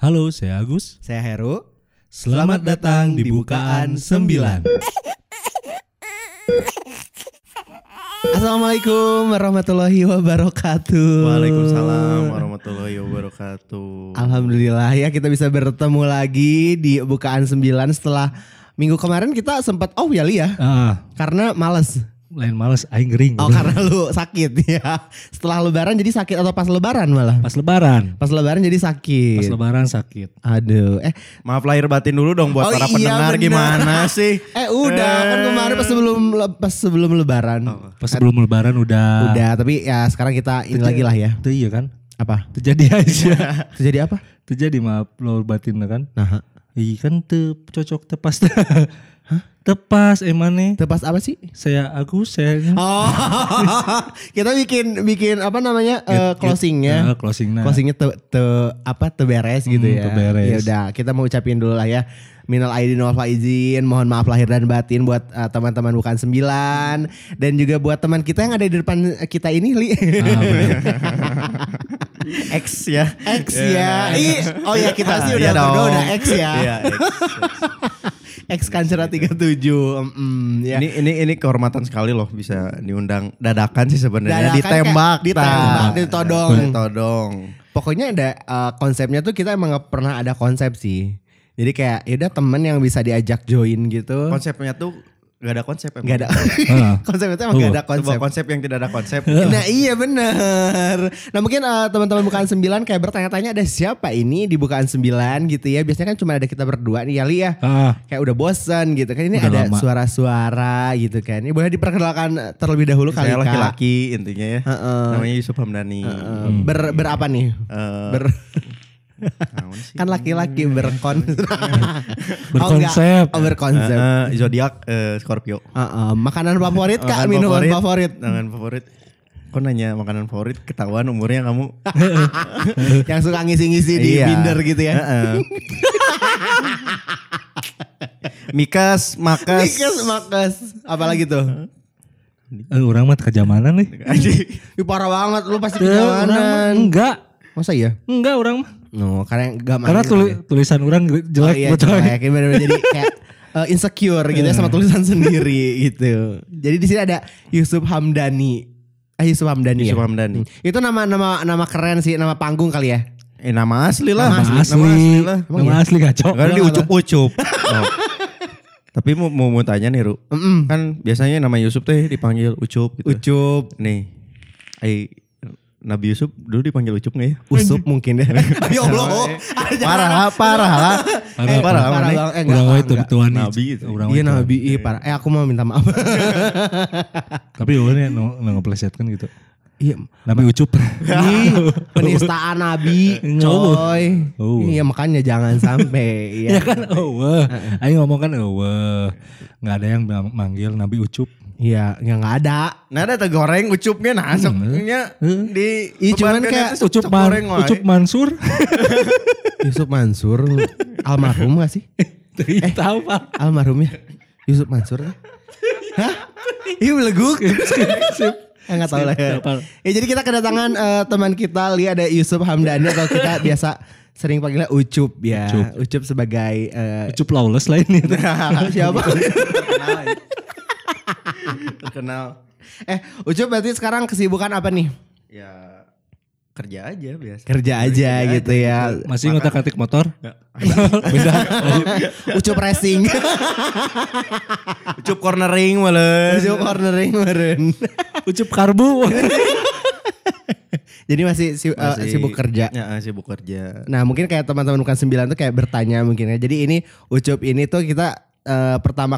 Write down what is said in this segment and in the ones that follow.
Halo, saya Agus. Saya Heru. Selamat datang di Bukaan 9. Assalamualaikum warahmatullahi wabarakatuh. Waalaikumsalam warahmatullahi wabarakatuh. Alhamdulillah ya kita bisa bertemu lagi di Bukaan 9 setelah minggu kemarin kita sempat oh ya Li ya Ah, karena males. Lain males aing gering. Oh karena lu sakit ya. Setelah lebaran jadi sakit atau pas lebaran malah? Pas lebaran. Pas lebaran jadi Pas sakit. lebaran sakit. Aduh, eh Maaf lahir batin dulu dong buat Oh para iya, pendengar bener. gimana sih? eh udah kan kemarin pas sebelum pas sebelum lebaran. Pas sebelum lebaran udah. Udah, tapi ya sekarang kita ini lagi lah ya. Itu iya kan? Apa? Terjadi aja. Terjadi apa? Terjadi maaf lo batin kan? Nah, Iya kan te cocok tepas. Tepas emane. tepas apa sih? Saya Agus, saya Oh, kita bikin bikin apa namanya eh, closingnya. Ah, closingnya. Closingnya te, te- apa teberes gitu Hmm, ya. teberes. Ya udah, kita mau ucapin dulu lah ya. Minal aidin wal faizin, mohon maaf lahir dan batin buat eh, teman-teman bukan sembilan dan juga buat teman kita yang ada di depan kita ini, Li. Ah. X ya. X ya. Ih, oh ya kita sih udah Iya dong. berdua udah X ya. Iya, X. X Kancera 37. Mm, ya. Ini ini ini kehormatan sekali loh bisa diundang dadakan sih sebenarnya ditembak, ditembak, ditodong. ditodong. Pokoknya ada uh, konsepnya tuh kita emang gak pernah ada konsep sih. Jadi kayak ya udah temen yang bisa diajak join gitu. Konsepnya tuh gak ada konsep emang. Gak ada konsepnya tuh emang gak ada konsep. Sebuah konsep yang tidak ada konsep. Nah iya bener Nah mungkin uh, teman-teman bukaan sembilan kayak bertanya-tanya ada siapa ini di bukaan sembilan gitu ya Biasanya kan cuma ada kita berdua nih ya Li ya Ah, Kayak udah bosen gitu kan Ini ada suara-suara gitu kan Ini boleh diperkenalkan terlebih dahulu kali Saya laki-laki intinya ya. Heeh. Namanya Yusuf Hamdani. Uh, ber, berapa nih? Eh, Ber? Kan laki-laki berkon Berkonsep. Oh, berkonsep Eh, eh, zodiak eh, Scorpio. Heeh, Makanan favorit kak, Makanan minuman favorit, Makanan favorit. Kok nanya makanan favorit ketahuan umurnya kamu. Yang suka ngisi-ngisi di Iya. binder gitu ya Heeh. Mikas, makas. Mikas makas Apalagi tuh Eh, orang mah kejamanan nih. Ih, parah banget lu pasti kejalanan. enggak. Masa iya? Enggak orang mah. No, karena enggak Karena tuli- tulisan orang jelek oh, iya, buat coy. jelek. Bener-bener jadi kayak eh, insecure gitu ya sama tulisan sendiri gitu. Jadi di sini ada Yusuf Hamdani. Ah Yusuf Hamdani Yusuf ya? Hamdani. Itu nama nama nama keren sih, nama panggung kali ya. Eh nama asli lah. Nama asli. Nama asli lah. Nama asli kacau. Karena diucup-ucup. Oh. Tapi mau, mau, mau tanya nih Ru. Mm-mm. Kan biasanya nama Yusuf teh dipanggil Ucup gitu. Ucup, Nih. Ai Nabi Yusuf dulu dipanggil Ucup gak ya? Usup mungkin deh. ya Allah. Parah lah, parah lah. Parah, Eh, parah lah. parah. Eh, Orang enggak, itu tuan Nabi. Orang Iya. Nabi, iya parah. Eh aku mau minta maaf. Tapi orang nu nu ngeplesetkan gitu. Iya. Nabi ucup. Penistaan Nabi, coy. Oh. Iya makanya jangan sampai. Ya Iya. kan oh Ayo ngomong kan oh nggak ada yang manggil Nabi ucup. Iya, ya nggak ada. Nah ada goreng ucupnya nah soknya di Iya, cuman kayak Ucup man, goreng ucup Mansur. Yusuf Mansur, almarhum gak sih? Eh, tahu Pak. Almarhum ya? Yusuf Mansur? Hah? Iya beleguk. Ya nggak tahu lah ya. Ya jadi kita kedatangan eh, teman kita, Li ada Yusuf Hamdani atau kita biasa sering panggilnya Ucup ya. Ucup. Ucup sebagai eh, Ucup lawless lain itu. siapa? Terkenal. ya. Eh Ucup berarti sekarang kesibukan apa nih? Ya kerja aja biasa. Kerja aja gitu ya. Masih ngotak atik motor? Beda. Ucup racing. Ucup cornering malah. Ucup cornering meren. Ucup karbu. Jadi masih, si- eh, Masih- sibuk kerja. Ya sibuk kerja. Nah mungkin kayak teman-teman bukan sembilan tuh kayak bertanya mungkin ya. Jadi ini Ucup ini tuh kita eh, pertama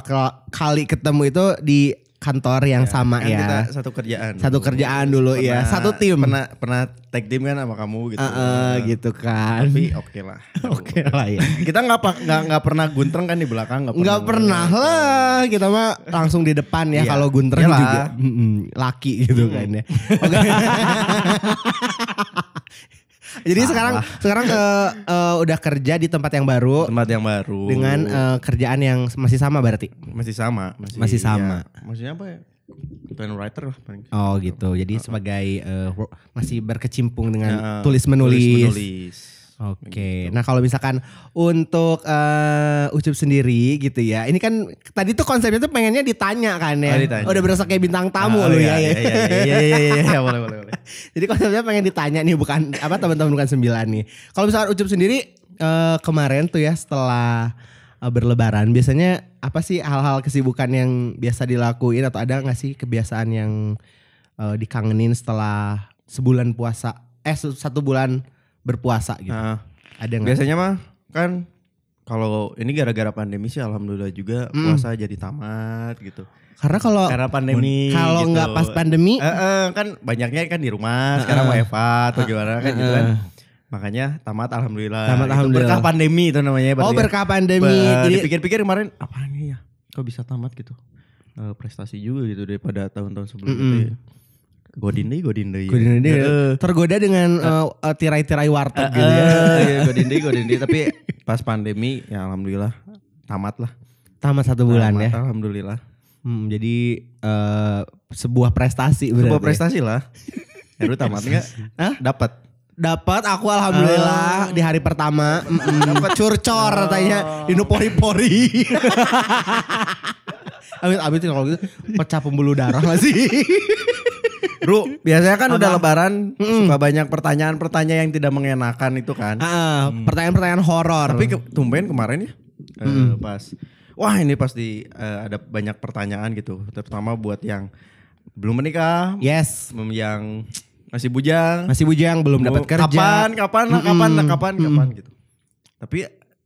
kali ketemu itu di kantor yang sama Kan ya. kita satu kerjaan. Satu kerjaan dulu ya. Satu tim. Pernah pernah tag team kan sama kamu gitu. Eh, eh, gitu kan. Tapi oke lah. Oke lah ya. Kita nggak nggak nggak pernah guntreng kan di belakang nggak Nggak pernah lah kita mah langsung di depan ya Iya. kalau Gunter Iyalah. juga mm-mm, laki gitu kan ya. Jadi sekarang sekarang eh, eh, udah kerja di tempat yang baru tempat yang baru dengan eh, kerjaan yang masih sama berarti. masih sama masih, Masih sama. ya, maksudnya apa ya Content writer lah paling. Oh gitu. Jadi sebagai eh, wo- masih berkecimpung dengan tulis menulis. menulis. Oke. Nah kalau misalkan untuk eh, Ucup sendiri gitu ya. Ini kan tadi tuh konsepnya tuh pengennya ditanya kan ya. Oh, ditanya. Udah berasa kayak bintang tamu Ah, lu iya, ya. Iya ya. iya iya iya iya iya, boleh boleh boleh. Jadi konsepnya pengen ditanya nih bukan apa teman-teman bukan sembilan nih. Kalau misalkan Ucup sendiri eh, kemarin tuh ya setelah eh, berlebaran biasanya apa sih hal-hal kesibukan yang biasa dilakuin atau ada nggak sih kebiasaan yang eh, dikangenin setelah sebulan puasa eh satu bulan berpuasa gitu. Nah, Ada nggak? biasanya mah kan kalau ini gara-gara pandemi sih alhamdulillah juga Mm. puasa jadi tamat gitu. Karena kalau Karena pandemi kalau gitu. nggak pas pandemi Eh, eh, kan banyaknya kan di rumah sekarang WFH atau gimana kan gitu kan. Makanya tamat alhamdulillah. Tamat Itu alhamdulillah. Berkah pandemi itu namanya oh berarti ya. berkah pandemi. Ba- Jadi dipikir-pikir kemarin apa nih ya? Kok bisa tamat gitu? Eh, prestasi juga gitu daripada tahun-tahun sebelumnya. Tuh ya. Godin deh, godin deh. Godin dia Heeh. tergoda dengan eh, eh, tirai-tirai warteg gitu ya. Eh, iya, godin deh, godin deh. Tapi pas pandemi ya alhamdulillah tamat lah. Tamat satu bulan Tamat, ya. Alhamdulillah. Hmm, jadi eh, sebuah prestasi berarti. Sebuah prestasi lah. Heru tamat enggak? Hah? Dapat. Dapat aku alhamdulillah di hari pertama dapat curcor katanya di pori-pori. amit amit kalau gitu pecah pembuluh darah gak sih? Ru, biasanya kan udah lebaran suka banyak pertanyaan-pertanyaan yang tidak mengenakan itu kan. Ah, pertanyaan-pertanyaan horor. Tapi ke, tumben kemarin ya eh, pas wah ini pasti eh, ada banyak pertanyaan gitu. Terutama buat yang belum menikah, yes, yang masih bujang, masih bujang belum dapat kerja. Kapan, kapan, lah, kapan, lah, Mm-mm. kapan, kapan gitu. Tapi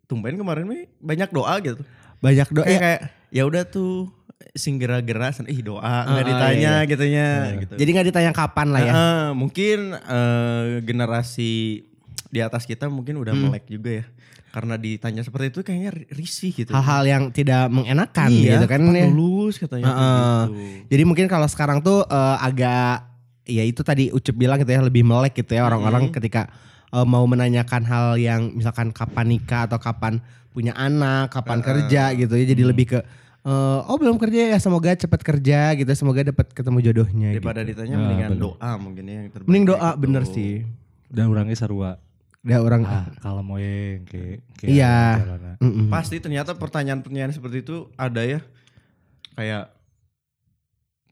tumben kemarin nih banyak doa gitu. Banyak doa. Kayak kayak ya udah tuh sing gera-gera ih doa nggak Ah, ditanya iya. gitunya gitu. Jadi nggak ditanya kapan lah ya. Heeh, mungkin eh, generasi di atas kita mungkin udah Hmm. melek juga ya. Karena ditanya seperti itu kayaknya ri- risih gitu. Hal-hal yang tidak mengenakan iya, gitu kan. ya. lulus katanya Heeh. gitu. Jadi mungkin kalau sekarang tuh eh, agak ya itu tadi Ucup bilang gitu ya lebih melek gitu ya orang-orang ketika eh, mau menanyakan hal yang misalkan kapan nikah atau kapan punya anak, kapan kerja gitu ya. Jadi lebih ke eh, oh belum kerja ya semoga cepat kerja gitu semoga dapat ketemu jodohnya Daripada gitu. ditanya Nah, mendingan bener. doa mungkin ya yang terbaik. Mending doa gitu. bener sih. Dan orangnya sarua. Udah orang Ah, kalau mau yang kayak kayak Iya. Pasti ternyata pertanyaan-pertanyaan seperti itu ada ya. Kayak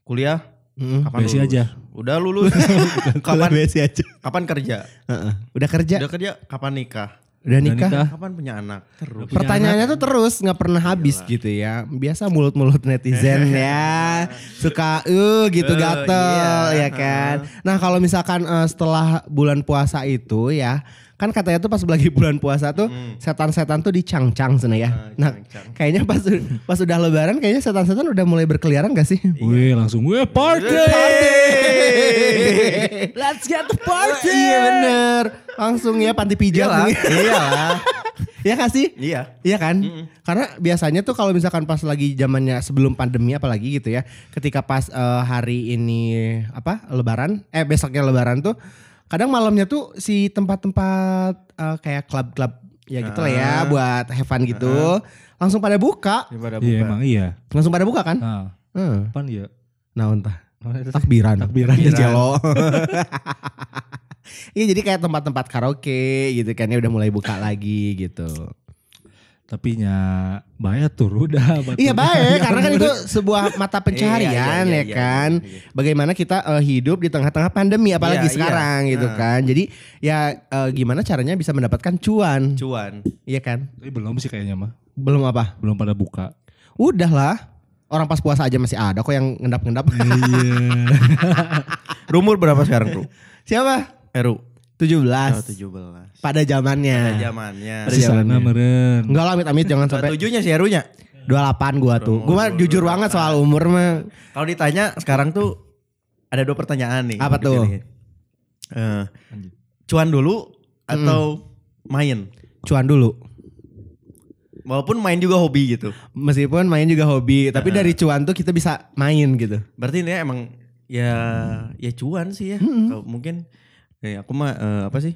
kuliah Mm-mm. kapan Besi lulus? aja. Udah lulus. kapan Besi aja. kapan kerja? Heeh. Udah kerja, Udah kerja kapan nikah? Udah nikah. nikah. Kapan punya anak? Terus. Punya Pertanyaannya tuh terus nggak pernah habis gitu ya. Biasa mulut-mulut netizen ya. Suka eh gitu Eh, gatel ya iya. kan. Nah, kalau misalkan eh, setelah bulan puasa itu ya, kan katanya tuh pas lagi bulan puasa tuh setan-setan tuh dicang-cang sana ya. Ah, Nah, cang-cang. kayaknya pas pas udah lebaran kayaknya setan-setan udah mulai berkeliaran gak sih? Wih langsung wih party. Let's get the party. Iya bener. Langsung ya panti pijat Iyalah. nih. Iyalah. Iya gak sih? Iya. Iya kan? Karena biasanya tuh kalau misalkan pas lagi zamannya sebelum pandemi apalagi gitu ya, ketika pas eh, hari ini apa Lebaran, eh besoknya Lebaran tuh, kadang malamnya tuh si tempat-tempat eh, kayak klub-klub ya gitu lah ya buat have fun gitu, langsung pada buka, Daripada Iya buka. emang iya. langsung pada buka kan? Nah, kapan ya? Nah entah. Takbiran. Takbiran. Ya, Jelo. Iya jadi kayak tempat-tempat karaoke gitu kan ya udah mulai buka lagi gitu. Tapi nya bayar tuh udah. Iya baik karena kan itu sebuah mata pencaharian Iya, iya, iya, ya iya, kan. iya. Bagaimana kita eh, hidup di tengah-tengah pandemi apalagi Iya, iya. sekarang gitu Nah. kan. Jadi ya eh, gimana caranya bisa mendapatkan cuan. Cuan. Iya kan? Tapi belum sih kayaknya mah. Belum apa? Belum pada buka. Udah lah. Orang pas puasa aja masih ada kok yang ngendap-ngendap. Iya. Rumur berapa sekarang, Bro? Siapa? Eru. 17. Oh, 17. Pada zamannya. Pada zamannya. Pada zamannya. sana meren. Enggak lah amit-amit jangan Sampai tujuhnya si Erunya. 28 gua tuh. Gua mah jujur banget soal umur mah. Kalau ditanya sekarang tuh ada dua pertanyaan nih. Apa tuh? Eh, cuan dulu atau main? Cuan dulu. Walaupun main juga hobi gitu. Meskipun main juga hobi, tapi dari cuan tuh kita bisa main gitu. Berarti ini emang ya ya cuan sih ya. Kalau mungkin ya aku mah eh, apa sih?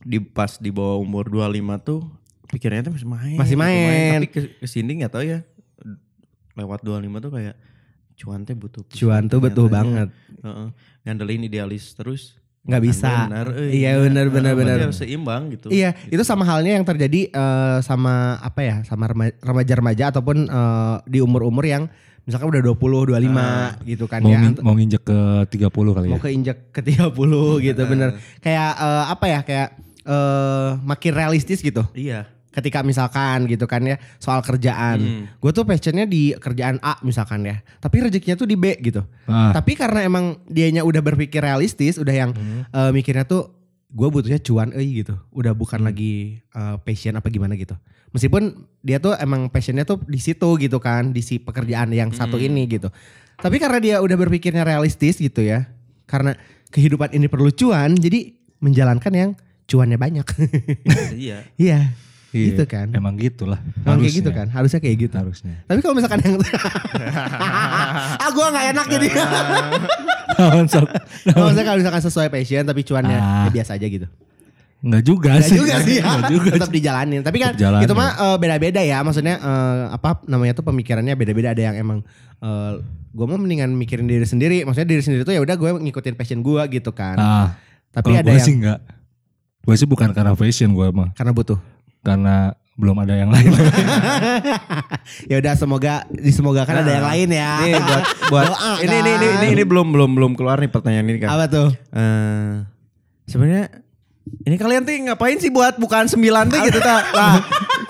Di pas di bawah umur 25 tuh pikirannya tuh masih main. Masih gitu, main. Tapi ke, ke sini nggak tahu ya. Lewat 25 tuh kayak cuan teh butuh. Cuan tuh ya. banget. Heeh. Ngandelin idealis terus nggak bisa. Benar, eh, Iya benar benar benar. harus seimbang gitu. Iya, itu sama halnya yang terjadi eh, sama apa ya, sama rema- remaja-remaja ataupun eh, di umur-umur yang misalkan udah 20, 25 gitu kan Mau, ya. mau nginjek ke 30 kali ya. Mau keinjak ke 30 gitu bener. Kayak eh, apa ya, kayak eh makin realistis gitu. Iya. Ketika misalkan gitu kan ya soal kerjaan, Hmm. gue tuh passionnya di kerjaan A misalkan ya, tapi rezekinya tuh di B gitu. Ah, Tapi karena emang dianya udah berpikir realistis, udah yang eh, mikirnya tuh gue butuhnya cuan eh gitu. Udah bukan lagi eh, passion apa gimana gitu. Meskipun dia tuh emang passionnya tuh di situ gitu kan, di si pekerjaan yang satu ini gitu. Tapi karena dia udah berpikirnya realistis gitu ya. Karena kehidupan ini perlu cuan, jadi menjalankan yang cuannya banyak. iya. Iya. iya. Gitu kan. Emang gitulah. Emang kayak gitu kan, harusnya kayak gitu. Harusnya. Tapi kalau misalkan yang ah gue nggak enak jadi. Naon, sok? Kalau misalkan kalau misalkan sesuai passion tapi cuannya Ah. ya biasa aja gitu. Enggak juga Enggak sih. juga sih ya. Nggak juga Tetap dijalanin. Tapi kan jalanin. itu mah eh, beda-beda ya. Maksudnya eh, apa namanya tuh pemikirannya beda-beda. Ada yang emang eh, gue mau mendingan mikirin diri sendiri. Maksudnya diri sendiri tuh ya udah gue ngikutin passion gue gitu kan. Ah, Tapi ada gue yang sih enggak. Gue sih bukan karena fashion gue mah. karena butuh. Karena belum ada yang lain. ya udah semoga disemogakan ada yang lain ya. Nih buat buat Doa, ini, ini ini kan? ini ini belum belum belum keluar nih pertanyaan ini kan. Apa tuh? Eh, sebenarnya ini kalian tuh ngapain sih buat bukan sembilan tuh gitu ta? Lah,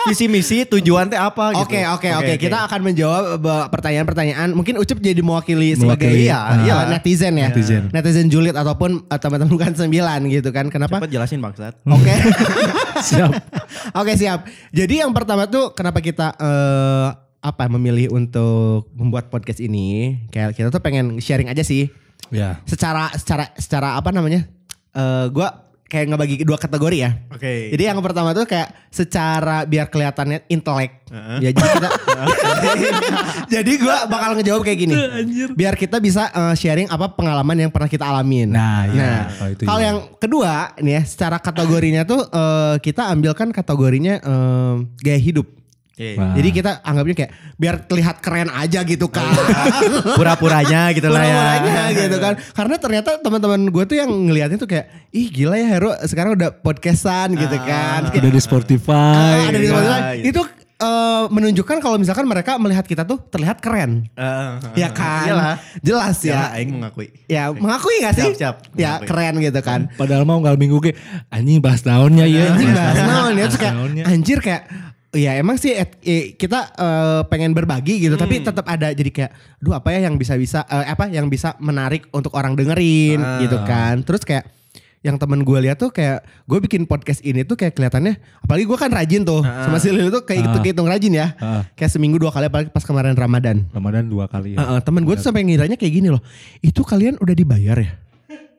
visi misi tujuan teh apa gitu. Oke oke oke kita akan menjawab be- pertanyaan-pertanyaan. Mungkin Ucup jadi mewakili, sebagai Mewakili, iya, ah. iya, netizen ya. Netizen. Netizen julid ataupun eh, teman-teman bukan sembilan gitu kan. Kenapa? Cepat jelasin bangsat. Oke. Siap. Oke siap. Jadi yang pertama tuh kenapa kita eh, apa memilih untuk membuat podcast ini? Kayak kita tuh pengen sharing aja sih. Ya. Secara secara secara apa namanya? Eh gua kayak ngebagi dua kategori ya. Oke. Jadi yang pertama tuh kayak secara biar kelihatannya intelek. Ya jadi kita Jadi gua bakal ngejawab kayak gini. Biar kita bisa eh, sharing apa pengalaman yang pernah kita alamin. Nah, iya. Nah, Kalau itu kalau iya. yang kedua nih ya, secara kategorinya tuh eh, kita ambilkan kategorinya eh, gaya hidup. Oke. Wah. Jadi kita anggapnya kayak biar terlihat keren aja gitu kan. Pura-puranya gitu lah ya. Pura-puranya gitu kan. Karena ternyata teman-teman gue tuh yang ngeliatnya tuh kayak, ih gila ya Hero sekarang udah podcastan gitu kan. Terus kayak, Udah di Spotify. ah, ada di gitu. Spotify. iya. Itu eh, menunjukkan kalau misalkan mereka melihat kita tuh terlihat keren. Eh, Ya kan? Iyalah. Jelas Ya, ya. aing mengakui. Ya mengakui gak sih? Siap, siap. Ya Mengakui. keren gitu kan. Padahal mau nggak minggu ke anjing bahas tahunnya ya. anjing bahas naon ya terus kayak anjir kayak Ya emang sih et- eh, kita eh, pengen berbagi gitu tapi tetap ada jadi kayak duh apa ya yang bisa bisa apa yang bisa menarik untuk orang dengerin Ah. gitu kan terus kayak yang temen gue lihat tuh kayak gue bikin podcast ini tuh kayak kelihatannya apalagi gue kan rajin tuh sama si Lili tuh kayak Ah. kehitung rajin ya Ah. kayak seminggu dua kali apalagi pas kemarin Ramadan Ramadan dua kali ya. Heeh, temen gue tuh sampai ngiranya kayak gini loh itu kalian udah dibayar ya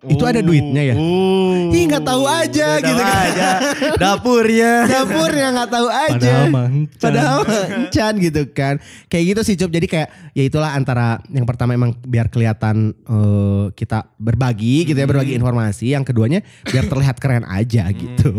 itu ada duitnya ya Uh, Ih, nggak tahu aja udah gitu tahu kan. aja. Dapurnya. dapurnya nggak tahu aja. Padahal mah encan. Padahal mah encan gitu kan. Kayak gitu sih Cup. Jadi kayak ya itulah antara yang pertama emang biar kelihatan eh, kita berbagi gitu ya, berbagi informasi. Yang keduanya biar terlihat keren aja gitu.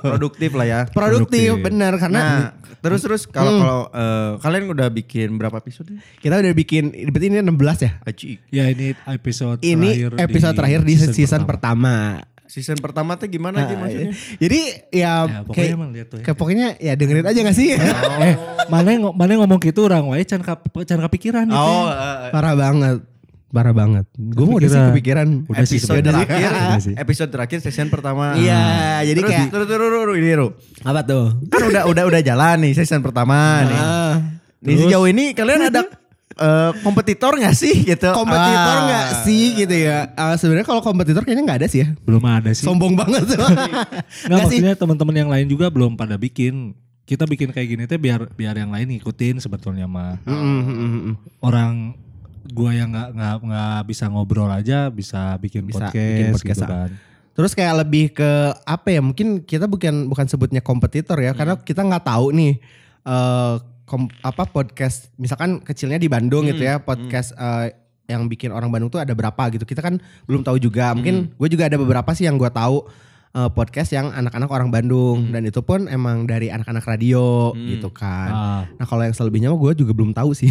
Produktif lah ya. Produktif, Produktif. bener karena Nah, terus terus kalau kalau eh, kalian udah bikin berapa episode? kita udah bikin berarti ini 16 ya. Aci. Ya ini episode Ini terakhir episode terakhir di season, pertama. Season pertama tuh gimana Nah, maksudnya? Jadi ya, Ya, pokoknya kayak, emang lihat tuh ya. kayak pokoknya ya dengerin aja gak sih? eh, mana yang mana yang ngomong gitu orang wae can kap, can kepikiran gitu. Oh, eh, Parah banget. Parah banget. Gue mau udah sih kepikiran. Udah sih episode sebenarnya. terakhir, sih. episode terakhir season pertama. Iya, jadi terus, kayak terus, terus, terus, terus, ini Ru. apa tuh? Kan udah udah udah jalan nih season pertama nih. Ah, Nih sejauh ini kalian ada eh, kompetitor gak sih gitu? kompetitor Ah. nggak sih gitu ya? Ah, Sebenarnya kalau kompetitor kayaknya nggak ada sih ya. Belum ada sih. Sombong banget tuh. Nggak Nggak sih. maksudnya teman-teman yang lain juga belum pada bikin. Kita bikin kayak gini teh biar biar yang lain ngikutin sebetulnya mah. Mm, mm, mm, mm. Orang gua yang nggak nggak nggak bisa ngobrol aja bisa bikin Bisa podcast, bikin podcast, gitu kan. Terus kayak lebih ke apa ya? Mungkin kita bukan bukan sebutnya kompetitor ya, karena kita nggak tahu nih eh kom- apa podcast. Misalkan kecilnya di Bandung gitu ya, podcast eh, yang bikin orang Bandung tuh ada berapa gitu. Kita kan belum tahu juga. Mungkin gue juga ada beberapa sih yang gue tahu eh, podcast yang anak-anak orang Bandung dan itu pun emang dari anak-anak radio gitu kan. Ah. Nah kalau yang selebihnya mah gue juga belum tahu sih.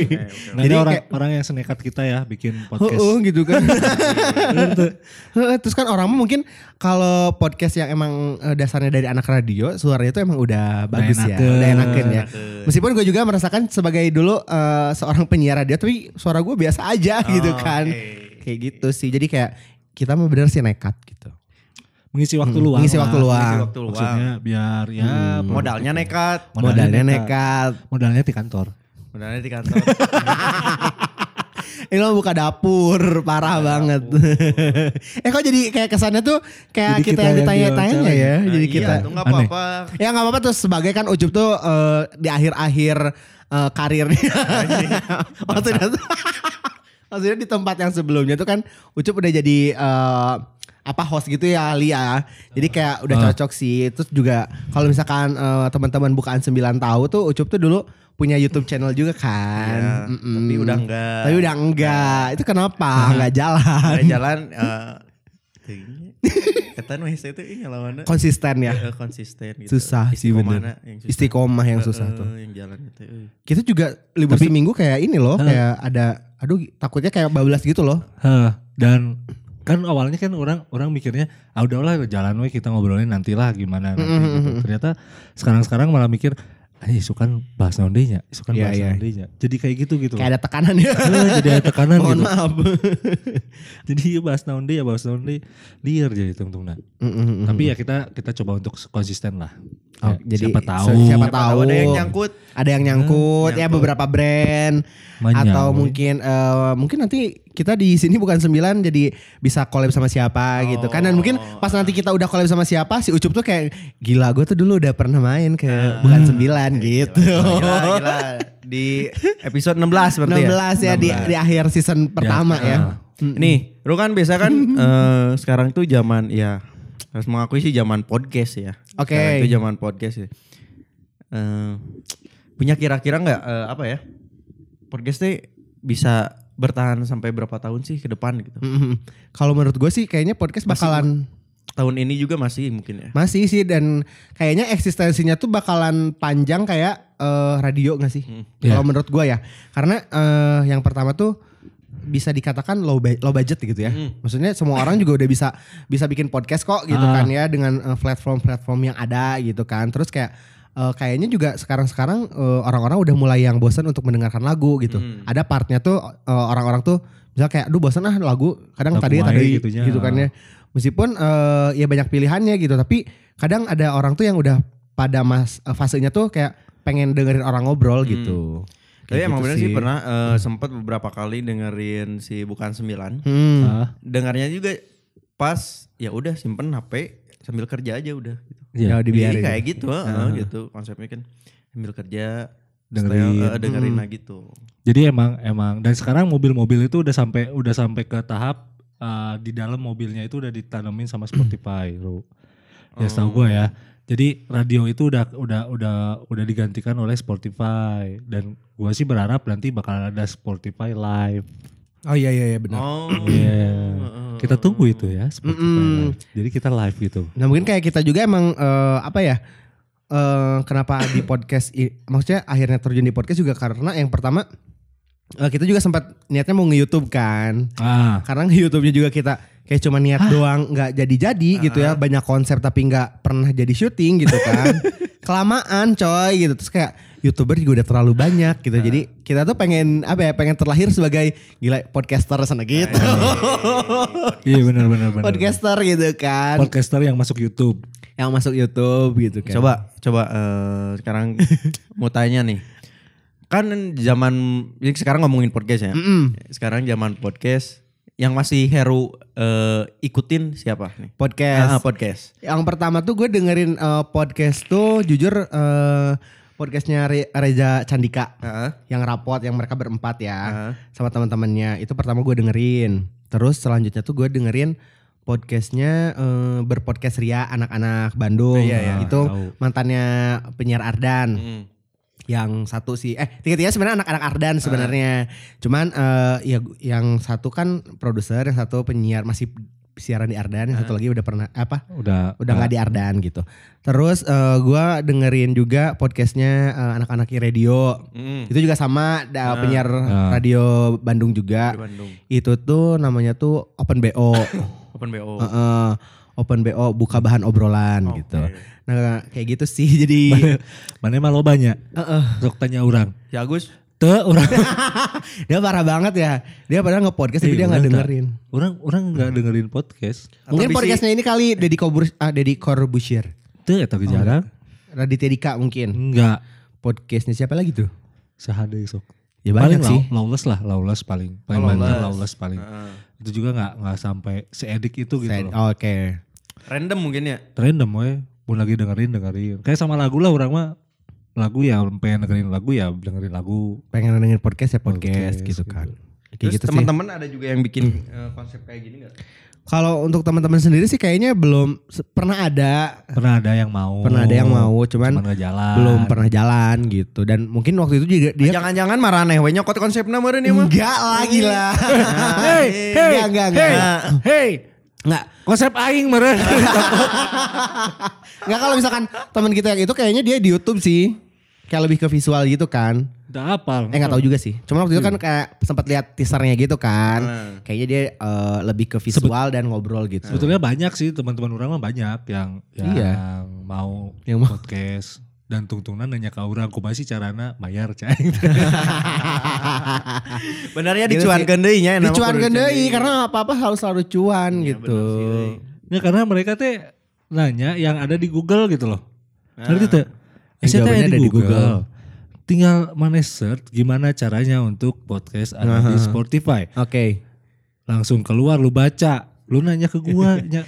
Nggak Jadi ada orang, kayak- orang yang senekat kita ya bikin podcast. Heeh, gitu kan. Heeh, Terus kan orang mah mungkin kalau podcast yang emang eh, dasarnya dari anak radio, suaranya itu emang udah bagus ya, enakeun. udah enakeun ya. Meskipun gue juga merasakan sebagai dulu eh, seorang penyiar radio, tapi suara gue biasa aja gitu kan. Kayak gitu sih. Jadi kayak kita mah bener sih nekat gitu. Mengisi waktu Hmm, luang. mengisi waktu luang. Mengisi waktu luang. Maksudnya biar ya Modalnya nekat. Modalnya nekat. Modalnya di kantor. Modalnya di kantor. Ini lo buka dapur, parah banget. eh kok jadi kayak kesannya tuh kayak Jadi kita, kita yang ditanya-tanya ya. Nah, jadi iya, kita nggak Aneh. apa-apa. Ya nggak apa-apa tuh sebagai kan Ucup tuh eh, di akhir-akhir eh, karirnya. maksudnya maksudnya di tempat yang sebelumnya tuh kan Ucup udah jadi eh, apa host gitu ya Lia. Jadi kayak udah Ah. cocok sih. Terus juga kalau misalkan eh, teman-teman bukaan 9 tahu tuh Ucup tuh dulu punya YouTube channel juga kan. Iya, Mm-mm. tapi udah enggak. Tapi udah enggak. Itu kenapa? Enggak jalan. Ada jalan eh Ketan wes itu ini lawannya Konsisten ya. eh, konsisten gitu. Susah sih bener. Yang susah. Istiqomah yang susah Eh, tuh. Yang jalan itu. eh. Kita juga libur Tapi- seminggu kayak ini loh, kayak ada aduh takutnya kayak bablas gitu loh. Hah, dan kan awalnya kan orang orang mikirnya ah udahlah jalan we kita ngobrolin nantilah gimana nanti gitu. Ternyata sekarang-sekarang malah mikir ah isukan bahas naon deui nya, isukan Iya, bahas iya. naon deui nya. Jadi kayak gitu gitu. Kayak ada tekanan ya. Heeh, jadi ada tekanan Mohon gitu. maaf. Jadi ya bahas naon deui ya bahas naon deui liar jadi tungtungna. Mm-mm. Tapi ya kita kita coba untuk konsisten lah. Oh, Ya, jadi siapa tahu siapa Siapa tahu ada yang nyangkut. ada yang nyangkut, ya nyangkut. beberapa brand Manyang, atau mungkin eh, mungkin nanti kita di sini bukan sembilan jadi bisa collab sama siapa gitu kan dan mungkin pas nanti kita udah collab sama siapa si Ucup tuh kayak gila gue tuh dulu udah pernah main ke bukan sembilan gitu. Gila, gila. Di episode 16 berarti 16 ya, di, di akhir season pertama ya. Nih, lu kan biasa kan eh, sekarang tuh zaman ya harus mengakui sih zaman podcast ya. Oke. Sekarang itu zaman podcast ya. Eh, punya kira-kira nggak eh, apa ya? Podcast tuh bisa bertahan sampai berapa tahun sih ke depan gitu? Mm-mm. Kalau menurut gue sih kayaknya podcast Masih- bakalan Tahun ini juga masih mungkin ya. masih sih dan kayaknya eksistensinya tuh bakalan panjang kayak eh, radio gak sih? Iya. Kalau menurut gue ya, karena eh, yang pertama tuh bisa dikatakan low, low budget gitu ya. Maksudnya semua orang juga udah bisa bisa bikin podcast kok gitu Ah. kan ya dengan eh, platform-platform yang ada gitu kan. Terus kayak eh, kayaknya juga sekarang-sekarang eh, orang-orang udah mulai yang bosan untuk mendengarkan lagu gitu. Ada partnya tuh eh, orang-orang tuh misalnya kayak aduh bosan ah lagu kadang Lagu tadi wae tadi gitunya. gitu kan ya. Meskipun eh, ya banyak pilihannya gitu, tapi kadang ada orang tuh yang udah pada mas eh, fasenya tuh kayak pengen dengerin orang ngobrol gitu. Tapi Kayak emang gitu bener sih pernah eh, sempat beberapa kali dengerin si bukan sembilan. Hmm. Ah, Dengarnya juga pas ya udah simpen HP sambil kerja aja udah gitu. iya. Ya, dibiarin. Jadi kayak gitu, heeh, gitu konsepnya kan sambil kerja Dengerin. dengerin, dengerin lah gitu. Jadi emang emang dan sekarang mobil-mobil itu udah sampai udah sampai ke tahap uh, di dalam mobilnya itu udah ditanamin sama Spotify, bro. Ya setahu gue ya. Jadi radio itu udah udah udah udah digantikan oleh Spotify dan gua sih berharap nanti bakal ada Spotify live. Oh iya iya iya benar. Oh, Iya. Kita tunggu itu ya Spotify Mm-mm. live. Jadi kita live gitu. Nah mungkin kayak kita juga emang eh, apa ya? eh kenapa di podcast i- maksudnya akhirnya terjun di podcast juga karena yang pertama eh, kita juga sempat niatnya mau nge-YouTube kan. Ah, Karena YouTube-nya juga kita kayak cuma niat doang nggak jadi-jadi gitu ya. Banyak konsep tapi nggak pernah jadi syuting gitu kan. Kelamaan coy gitu. Terus kayak YouTuber juga udah terlalu banyak gitu. Jadi kita tuh pengen apa ya? Pengen terlahir sebagai gila podcaster sana gitu. iya benar benar benar. podcaster gitu kan. Podcaster yang masuk YouTube. yang masuk YouTube gitu kan. Coba coba eh, sekarang mau tanya nih. Kan zaman sekarang ngomongin podcast ya. Mm-mm. Sekarang zaman podcast yang masih Heru eh, ikutin siapa nih? Podcast. Ah, podcast. Yang pertama tuh gue dengerin eh, podcast tuh jujur eh, podcastnya Re- Reza Candika. Heeh. yang rapot yang mereka berempat ya Heeh. sama teman-temannya itu pertama gue dengerin terus selanjutnya tuh gue dengerin podcastnya eh, berpodcast Ria anak-anak Bandung Iya, iya. itu Tahu. mantannya penyiar Ardan Mm. Yang satu sih eh tiga-tiga sebenarnya anak-anak Ardan sebenarnya cuman eh ya yang satu kan produser yang satu penyiar masih siaran di Ardan, yang satu lagi udah pernah apa? Udah Udah nggak di Ardan gitu. Terus eh, gua dengerin juga podcastnya eh, anak-anak radio. Mm. Itu juga sama da, Ah. penyiar Ah. radio Bandung juga. Bandung. Itu tuh namanya tuh Open BO. Open BO. Heeh. Open BO buka bahan obrolan Oke. gitu. Nah kayak gitu sih jadi Mana mah lo banyak. Heeh. Sok tanya orang. Si Agus. Te orang. dia parah banget ya. Dia padahal nge-podcast tapi Iya, dia nggak dengerin. Orang orang nggak dengerin podcast. Mungkin Atau podcastnya ini kali Deddy Kobur ah Deddy Corbusier. Tuh eta ge jarang. Raditya Dika mungkin. Enggak. Podcastnya siapa lagi tuh? Sahade sok. Ya paling banyak sih. law- lawless lah, lawless paling. Paling Oh, banyak Lawless. lawless paling. Heeh. Itu juga nggak nggak sampai seedik itu gitu loh. Oke. Random mungkin ya. Random we. Mau lagi dengerin dengerin. Kayak sama lagu lah orang mah lagu ya pengen dengerin lagu ya dengerin lagu. Pengen dengerin podcast ya podcast, Podcast, gitu gitu. kan. Kayak Terus gitu teman-teman ada juga yang bikin eh, konsep kayak gini gak? Kalau untuk teman-teman sendiri sih kayaknya belum pernah ada, Pernah ada yang mau. pernah ada yang mau, cuman, Cuman jalan. belum pernah jalan gitu. Dan mungkin waktu itu juga dia Jangan-jangan maraneh we nyokot konsepnya meureun ieu mah. enggak lagi lah. Hey, hey, enggak, enggak, enggak. hey, hey. Enggak. Konsep aing meren. Enggak kalau misalkan teman kita yang itu kayaknya dia di YouTube sih. Kayak lebih ke visual gitu kan. Udah apal. Eh nggak tahu juga sih. Cuma waktu itu kan kayak sempat lihat teasernya gitu kan. Hmm. Kayaknya dia eh, lebih ke visual dan ngobrol gitu. Sebetulnya banyak sih teman-teman orang mah banyak yang yang Iya. mau Yang mau. podcast dan tungtungan nanya ke orang kumaha sih carana bayar cai. Benernya Gitu dicuankeun deui nya deui dicuan karena apa-apa harus selalu cuan Iya, gitu. ya karena mereka teh nanya yang ada di Google gitu loh. Ah. Ngerti tuh? Yang Saya ada di di Google. Google. Tinggal mana search gimana caranya untuk podcast ada di Aha. Spotify. Oke. Langsung keluar lu baca. Lu nanya ke gua, nya,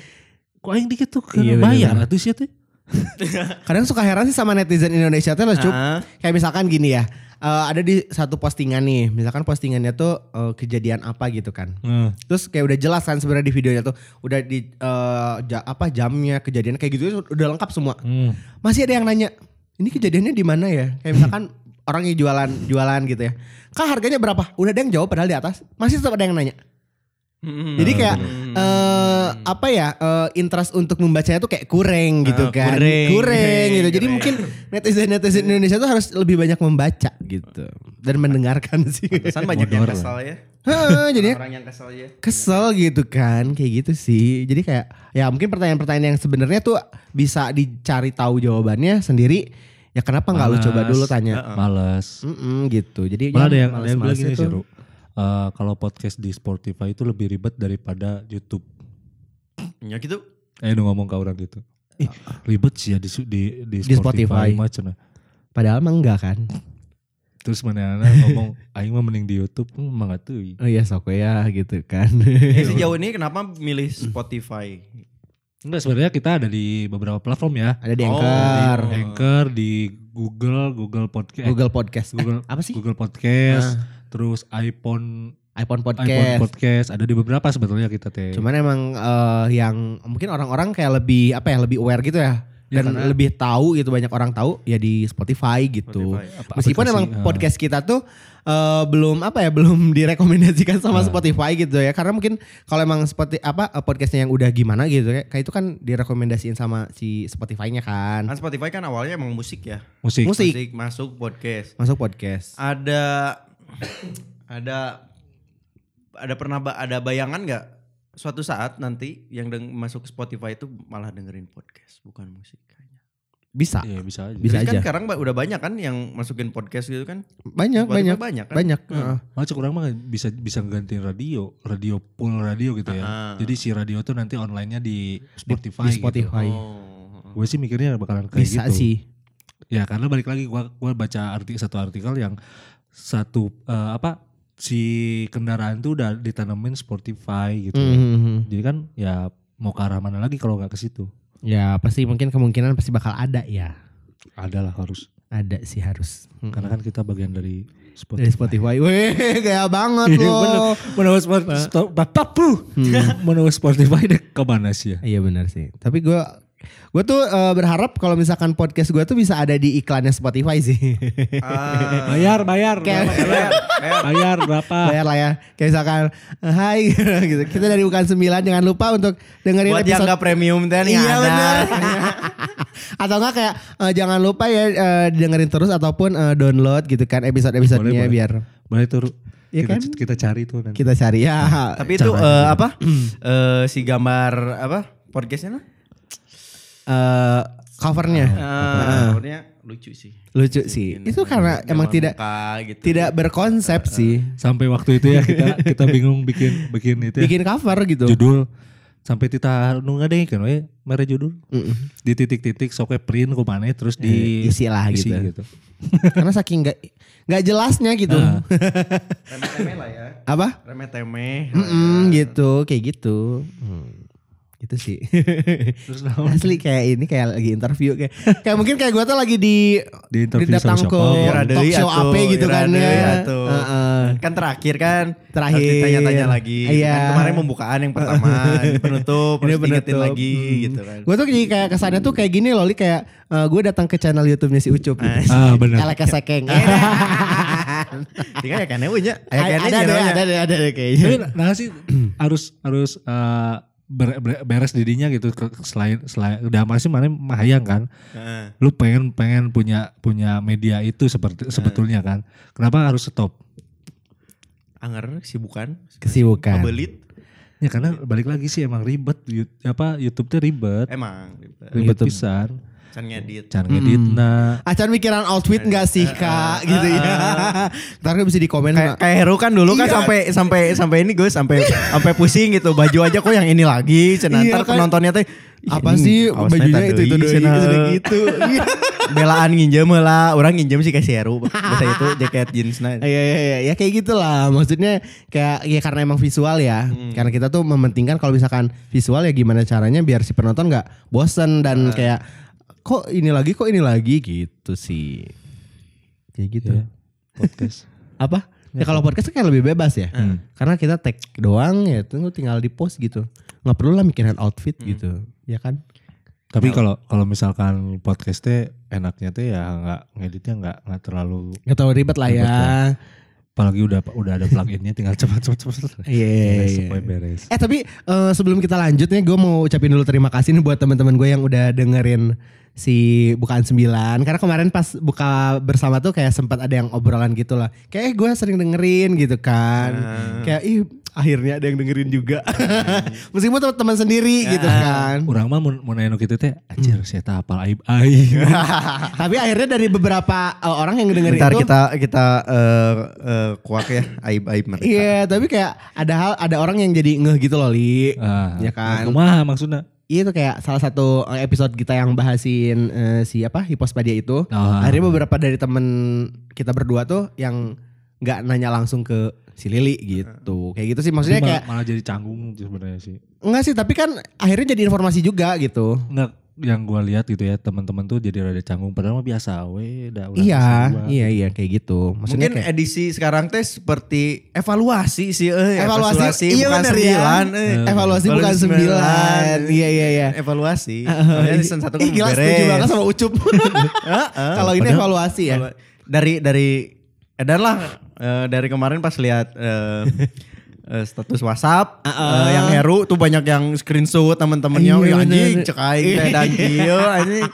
kok aing dikit tuh kan Iya, bayar atuh sih teh. Kadang suka heran sih sama netizen Indonesia tuh lucu. Ah. Kayak misalkan gini ya. eh, ada di satu postingan nih, misalkan postingannya tuh eh, kejadian apa gitu kan. Nah, Terus kayak udah jelas kan sebenarnya di videonya tuh udah di eh, ja- apa jamnya kejadian kayak gitu udah lengkap semua. hmm. Masih ada yang nanya, ini kejadiannya di mana ya? Kayak misalkan orang yang jualan jualan gitu ya. Kak harganya berapa? Udah ada yang jawab padahal di atas. Masih tetap ada yang nanya. Hmm. Jadi kayak eh apa ya eh, interest untuk membacanya tuh kayak kurang gitu Ah, kan. kurang. Kurang gitu. Jadi Kurang. mungkin netizen-netizen Indonesia tuh harus lebih banyak membaca gitu dan mendengarkan sih. Pesan banyak yang kesal ya. Heeh, jadinya Orang yang kesal ya. kesel gitu kan kayak gitu sih jadi kayak ya mungkin pertanyaan-pertanyaan yang sebenarnya tuh bisa dicari tahu jawabannya sendiri ya kenapa nggak lu Males. coba dulu tanya. Males. Mm-mm, gitu jadi Malah ya, ada yang, ada yang bilang gini sih, Eh, kalau podcast di Spotify itu lebih ribet daripada YouTube. Ya gitu. Eh, udah ngomong ke orang gitu. Ih, ribet sih ya di di di, Di Spotify. Spotify, cenah. padahal mah enggak kan Terus mana ngomong aing mah mending di YouTube, hmm, mah nggak tuh. oh iya sok ya gitu kan Eh sejauh ini kenapa milih Spotify? Enggak sebenarnya kita ada di beberapa platform ya. ada di Oh, Anchor di- Anchor di Google, Google Podcast, Google Podcast Eh, Google apa sih Google Podcast, terus iPhone iPhone iPhone Podcast Podcast ada di beberapa sebetulnya kita teh. cuman emang eh, yang mungkin orang-orang kayak lebih apa ya lebih aware gitu ya Ya, dan karena- lebih tahu gitu banyak orang tahu ya di Spotify gitu Spotify. Apa- Meskipun aplikasi, emang eh. podcast kita tuh eh, belum apa ya belum direkomendasikan sama Nah. Spotify gitu ya karena mungkin kalau emang seperti apa eh, podcastnya yang udah gimana gitu ya kayak itu kan direkomendasiin sama si Spotify-nya kan Kan Spotify kan awalnya emang musik ya. musik. Musik. masuk podcast. masuk podcast Ada ada ada pernah ba- ada bayangan nggak suatu saat nanti yang masuk ke Spotify itu malah dengerin podcast bukan musik kayaknya. bisa Iya bisa aja. Bisa Terus kan aja. sekarang ba- udah banyak kan yang masukin podcast gitu kan? banyak Spotify banyak banyak kan? banyak Hmm. heeh. Orang mah bisa bisa gantiin radio, radio full radio gitu ya. Ah. Jadi si radio tuh nanti online-nya di di, Spotify. di Spotify Oh. Gue sih mikirnya bakalan kayak bisa gitu. sih Ya karena balik lagi gua gua baca arti satu artikel yang satu eh, apa si kendaraan tuh udah ditanamin Spotify gitu. ya. Mhm. Jadi kan ya mau ke arah mana lagi kalau nggak ke situ? ya pasti mungkin kemungkinan pasti bakal ada ya Ada lah harus. ada sih harus Hmm. Karena kan kita bagian dari Spotify. dari Spotify weh gaya banget Iya, loh Menurut Spotify, Bapak pu. Menurut Spotify deh ke mana sih ya? Iya benar sih. Tapi gue gue tuh eh, berharap kalau misalkan podcast gue tuh bisa ada di iklannya Spotify sih. Ah, Bayar, bayar. Kayak- berapa, bayar, bayar berapa? Bayar lah ya. Kayak misalkan Hai gitu. Kita dari bukan sembilan jangan lupa untuk dengerin buat yang episode gak premium teh nih Iya ada. benar. Atau enggak kayak eh, jangan lupa ya eh, dengerin terus ataupun eh, download gitu kan episode-episodenya biar Boleh tuh. Ru. Iya kita, kan? kita cari tuh nanti. kita cari ya. Tapi itu eh, apa? Eh, si gambar apa? Podcastnya lah? Eh, covernya Ah, covernya lucu sih. lucu sih. Itu karena emang tidak Muka gitu. tidak berkonsep sih. Sampai waktu itu ya kita kita bingung bikin bikin itu ya, Bikin cover gitu. judul sampai kita nu ngadeng kan we mere judul Mm-mm. di titik-titik soknya print ke mana terus di Eh, isi lah isi gitu. Karena saking nggak nggak jelasnya gitu. Nah. Remeh-temeh lah ya. Apa? Remeh-temeh. Mm-mm, gitu, kayak gitu. Hmm, Gitu sih. Asli kayak ini kayak lagi interview kayak kayak mungkin kayak gue tuh lagi di Di interview datang sama ke talk show apa gitu kan ya. atuh. Heeh. Kan terakhir kan. Terakhir. Harus ditanya-tanya lagi. Iya. Kan kemarin pembukaan yang pertama, ini penutup, Ini penutup. lagi Hmm. gitu kan. Gue tuh jadi kayak kesannya tuh kayak gini loh, Li kayak gue datang ke channel YouTube-nya si Ucup. Ah benar. Eleke sekeng. Tinggal ya kan punya. Ya ada, kan ada, ada, ada, ada, kayaknya. Nah sih harus harus eh, ber- ber- beres didinya gitu ke- selain selain udah masih mana mahayang kan Heeh. lu pengen pengen punya punya media itu seperti sebetulnya kan kenapa harus stop Anger kesibukan. Kesibukan. Kebelit. ya karena balik lagi sih emang ribet apa YouTube tuh ribet Emang. ribet YouTube. pisan Can ngedit. can ngeditna Acan mikiran outfit gak sih kak gitu ya. Ntar kan bisa di komen. Kayak kayak Heru kan dulu kan Iya. sampai sampai sampai ini gue sampai sampai pusing gitu baju aja kok yang ini lagi cenah Iya, ntar kan. penontonnya teh "Ih, apa ini sih bajunya itu itu doang cenah." gitu gitu. Iya. belaan nginjem lah orang nginjem sih kayak si Heru biasa itu jaket jeansnya Iya iya iya ya kayak gitulah maksudnya kayak ya karena emang visual ya karena kita tuh mementingkan kalau misalkan visual ya gimana caranya biar si penonton nggak bosen dan kayak kok ini lagi kok ini lagi? Gitu sih. Kayak gitu. Ya, podcast. Apa? Ya kalau podcast kan kayak lebih bebas ya. Hmm. karena kita tag doang ya tunggu tinggal di post gitu. Nggak perlu lah mikirin outfit gitu. Ya kan? Tapi kalau kalau misalkan podcastnya enaknya tuh ya nggak ngeditnya nggak nggak terlalu nggak terlalu ribet lah Ribet ya lah. apalagi udah udah ada pluginnya tinggal cepat cepat cepat Iya, iya, beres iya. supaya beres. Eh tapi eh, sebelum kita lanjut nih gue mau ucapin dulu terima kasih nih buat teman-teman gue yang udah dengerin si bukaan sembilan. Karena kemarin pas buka bersama tuh kayak sempat ada yang obrolan gitu lah kayak gue sering dengerin gitu kan. Kayak ih akhirnya ada yang dengerin juga. Meskipun teman-teman sendiri gitu kan. Orang mah mau nanya nu kitu teh anjir saya tak hafal aib aib. tapi akhirnya dari beberapa eh, orang yang dengerin itu kita kita eh eh, kuak ya aib aib mereka. Iya tapi kayak ada hal ada orang yang jadi ngeh gitu loh li. Ah, Ya kan? Kumaha maksudnya? Iya itu kayak salah satu eh, episode kita yang bahasin eh, si apa Hipospadia itu. Oh. Akhirnya beberapa dari temen kita berdua tuh yang nggak nanya langsung ke si Lili gitu. Kayak gitu sih maksudnya Tapi kayak malah, malah jadi canggung sebenarnya sih. enggak sih tapi kan akhirnya jadi informasi juga gitu. Enggak yang gua lihat gitu ya teman-teman tuh jadi rada canggung padahal mah biasa we udah udah Iya, iya iya kayak gitu. Maksudnya Mungkin kayak edisi sekarang teh seperti evaluasi sih eh Evaluasi, iya bukan bener ya. sembilan, eh. evaluasi bukan sembilan. Iya iya iya. Evaluasi. Soalnya season satu kan gila beres. setuju banget sama Ucup. Heeh. Kalau ini Padahal- evaluasi ya. Dari dari edar lah eh, dari kemarin pas lihat eh, eh, status WhatsApp eh, yang Heru tuh banyak yang screenshot teman-temannya Iya, "Wih, anjing bener. cek aing teh dan kieu anjing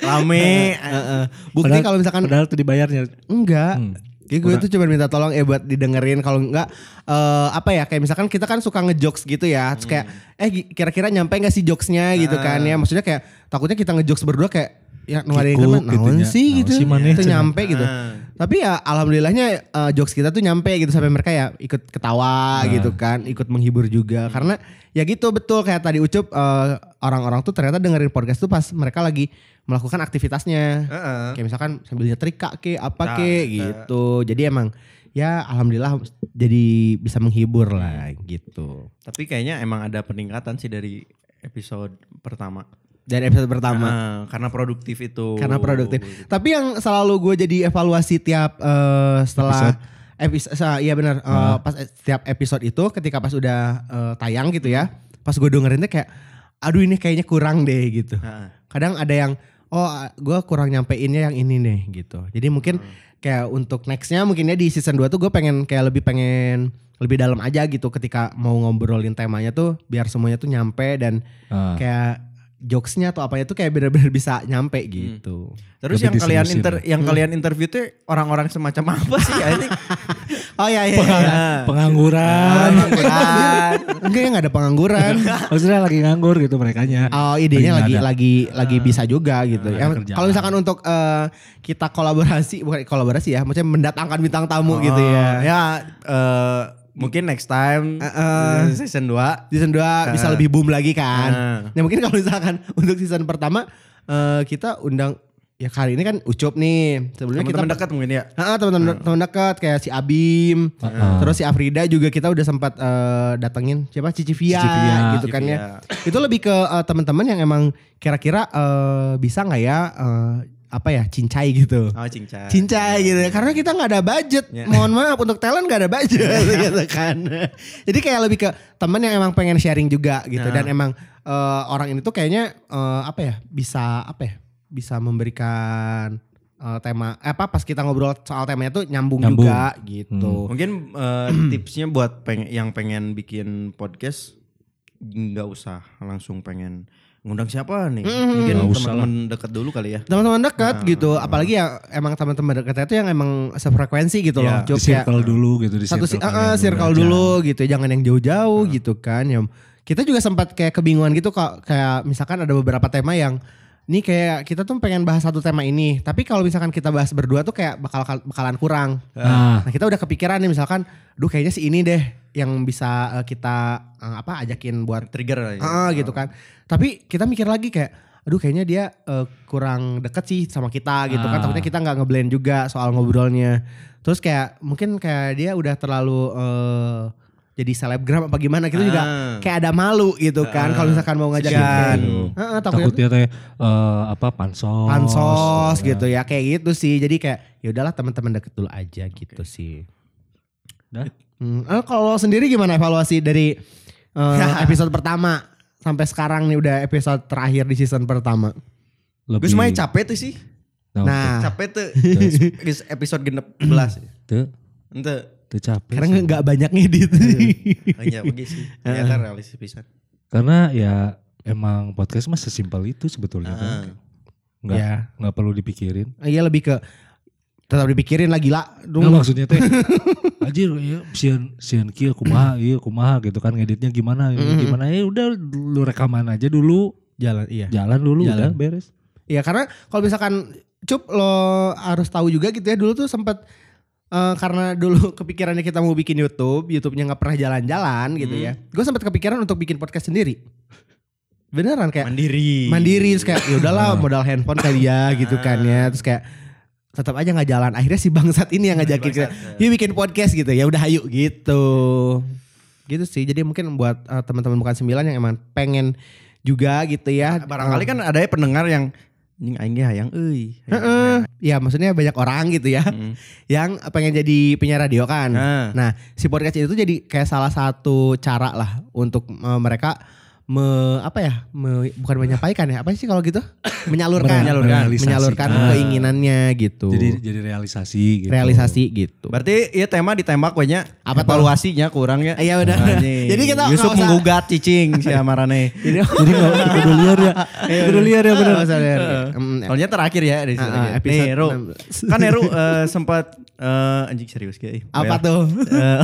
rame Heeh. Bukti Padahal- kalau misalkan padahal tuh dibayarnya. Enggak. Hmm. Kayak gue tuh cuma minta tolong eh buat didengerin kalau enggak eh apa ya kayak misalkan kita kan suka ngejokes gitu ya. Terus kayak eh gi- kira-kira nyampe gak sih jokesnya gitu kan ya. Maksudnya kayak takutnya kita ngejokes berdua kayak ya nu ada yang kan naon sih gitu. sih maneh itu cenah. nyampe gitu. Tapi ya alhamdulillahnya eh, jokes kita tuh nyampe gitu sampai mereka ya ikut ketawa gitu kan, ikut menghibur juga. Karena ya gitu betul kayak tadi Ucup eh, orang-orang tuh ternyata dengerin podcast tuh pas mereka lagi melakukan aktivitasnya. Heeh. kayak misalkan sambil nyetrika ke apa Nah, ke nah. gitu. Jadi emang ya alhamdulillah jadi bisa menghibur lah gitu. Tapi kayaknya emang ada peningkatan sih dari episode pertama dari episode pertama Heeh, karena produktif itu karena produktif tapi yang selalu gue jadi evaluasi tiap eh, setelah episode iya benar eh, pas setiap episode itu ketika pas udah eh, tayang gitu ya pas gue dengerinnya kayak aduh ini kayaknya kurang deh gitu. Heeh. Kadang ada yang oh gue kurang nyampeinnya yang ini nih gitu. Jadi mungkin Hmm. kayak untuk nextnya mungkinnya di season 2 tuh gue pengen kayak lebih pengen lebih dalam aja gitu ketika mau ngobrolin temanya tuh biar semuanya tuh nyampe dan Ah. kayak jokesnya atau apanya tuh kayak bener-bener bisa nyampe gitu. Terus Lebih yang kalian inter, ya. yang kalian interview tuh orang-orang semacam apa sih ya ini? Oh iya iya. Pengang- iya. pengangguran. Pengangguran. Enggak ya nggak ada pengangguran. Maksudnya lagi nganggur gitu mereka nya. Oh idenya Lagi ada. lagi lagi bisa juga gitu. Yang kerjaan. kalau misalkan untuk eh, kita kolaborasi bukan kolaborasi ya, maksudnya mendatangkan bintang tamu gitu ya. Ya eh, mungkin next time Heeh. season 2 Season 2 bisa lebih boom lagi kan. Heeh. Nah mungkin kalau misalkan untuk season pertama eh, kita undang ya kali ini kan Ucup nih. Sebelumnya kita teman-teman dekat mungkin ya. Heeh, teman-teman teman dekat kayak si Abim, Heeh. terus si Afrida juga kita udah sempat eh, datengin siapa Cici Via, gitu kan ya. Itu lebih ke eh, teman-teman yang emang kira-kira eh, bisa nggak ya eh, apa ya cincai gitu. Oh cincai. Cincai gitu ya. Karena kita nggak ada budget. Ya. Mohon maaf untuk talent nggak ada budget gitu kan. Jadi kayak lebih ke teman yang emang pengen sharing juga gitu Nah. dan emang eh, orang ini tuh kayaknya eh, apa ya bisa apa ya bisa memberikan eh, tema eh, apa pas kita ngobrol soal temanya tuh nyambung, Nyambung. juga gitu. Mungkin eh, tipsnya buat peng- yang pengen bikin podcast nggak usah langsung pengen ngundang siapa nih. Mungkin Nggak usah teman-teman dekat dulu kali ya. Teman-teman dekat Nah. gitu, apalagi ya emang teman-teman dekatnya itu yang emang sefrekuensi gitu loh. Ya, Cuk, Di kayak- circle dulu gitu di satu circle ah, kalian circle aja. dulu gitu jangan yang jauh-jauh gitu kan ya kita juga sempat kayak kebingungan gitu kok kayak misalkan ada beberapa tema yang nih kayak kita tuh pengen bahas satu tema ini tapi kalau misalkan kita bahas berdua tuh kayak bakal bakalan kurang Nah, nah kita udah kepikiran nih misalkan duh kayaknya si ini deh yang bisa eh, kita eh, apa ajakin buat Trigger lah ya. Ah gitu kan. Tapi kita mikir lagi kayak aduh kayaknya dia eh, kurang deket sih sama kita gitu kan. Ah. Takutnya kita nggak ngeblend juga soal ngobrolnya. Terus kayak mungkin kayak dia udah terlalu eh, jadi selebgram apa gimana kita juga Ah. kayak ada malu gitu kan kalau misalkan mau ngajakin Gitu. Heeh, takutnya takutnya teh eh, apa pansos. pansos Ya. gitu ya kayak gitu sih. Jadi kayak ya udahlah teman-teman deket dulu aja gitu sih. Dah. Hmm, eh, kalau lo sendiri gimana evaluasi dari eh, episode pertama sampai sekarang nih udah episode terakhir di season pertama? Gue Lebih. semuanya capek tuh sih. Nah, Capek tuh episode genep belas. Tuh, Ente. Tuh capek. karena nggak banyak ngedit. Hanya pergi sih. Ternyata realistis pisan. Karena ya emang podcast mah sesimpel itu sebetulnya kan. Ah. Nggak ya, nggak perlu dipikirin. iya lebih ke tetap dipikirin lah gila. Nggak Dulu maksudnya teh anjir ya sian sian kia kumaha iya kumaha gitu kan ngeditnya gimana ini Mm-mm. gimana ya udah lu rekaman aja dulu jalan iya. jalan dulu Jalan. udah beres Iya karena kalau misalkan Cup lo harus tahu juga gitu ya dulu tuh sempat eh, karena dulu kepikirannya kita mau bikin YouTube, YouTube-nya nggak pernah jalan-jalan gitu Hmm. ya. Gue sempat kepikiran untuk bikin podcast sendiri. Beneran kayak Mandiri. mandiri terus kayak ya udahlah modal handphone kali ya gitu kan ya terus kayak tetap aja nggak jalan akhirnya si bangsat ini yang ngajakin kita Bangsat, yuk bikin podcast gitu ya udah ayo gitu gitu sih jadi mungkin buat eh, teman-teman bukan sembilan yang emang pengen juga gitu ya Barangkali kan ada ya pendengar yang anjing aing hayang euy. Heeh. ya maksudnya banyak orang gitu ya Hmm. yang pengen jadi penyiar radio kan Nah. Nah, si podcast itu jadi kayak salah satu cara lah untuk eh, mereka me, apa ya? me- bukan menyampaikan ya. Apa sih kalau gitu? Menyalurkan, Menyalurkan. menyalurkan Ah. keinginannya gitu. jadi jadi realisasi gitu realisasi gitu. Berarti iya tema ditembak banyak Apa evaluasinya kurangnya. Iya udah. Anjing. Jadi kita Yusuf usah- menggugat cicing si Amarane. Jadi jadi nggak kudu liar ya kudu liar ya usah liar. Em, Soalnya terakhir ya di Ah, ah, Nih, Ru. 16. Kan Heru eh, sempat eh, anjing serius kayak. apa tuh? Eh,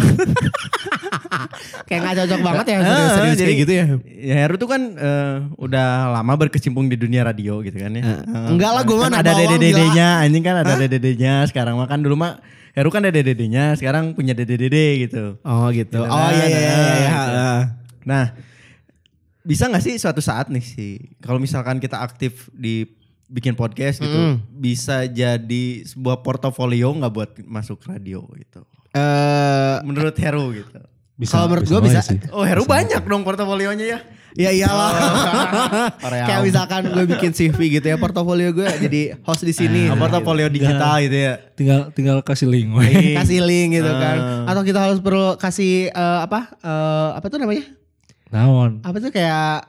kayak nggak cocok banget ya Ah, serius-serius jadi- kayak gitu ya. Ya Heru tuh kan eh, udah lama berkecimpung di dunia radio gitu kan ya. Eh, enggak lah, gua mah kan anak ada dede-dedenya, anjing kan ada dede-dedenya. Sekarang mah kan dulu mah Heru kan ada dede-dedenya, sekarang punya dede-dede gitu. Oh gitu. Gitu Oh kan, iya iya iya. iya. gitu. Ah. Nah, bisa nggak sih suatu saat nih sih, kalau misalkan kita aktif di bikin podcast gitu, Mm. bisa jadi sebuah portofolio nggak buat masuk radio gitu. Eh, Menurut Heru gitu. bisa Kalau menurut gua wae bisa. sih. Oh Heru banyak dong portofolionya ya. Ya iyalah. Korea. Kayak misalkan gue bikin CV gitu ya portofolio gue jadi host di sini. Ah, portofolio digital gitu ya. tinggal tinggal kasih link. Link. kasih link gitu kan. Ah. Atau kita harus perlu kasih eh, apa? eh, apa tuh namanya? naon Apa tuh kayak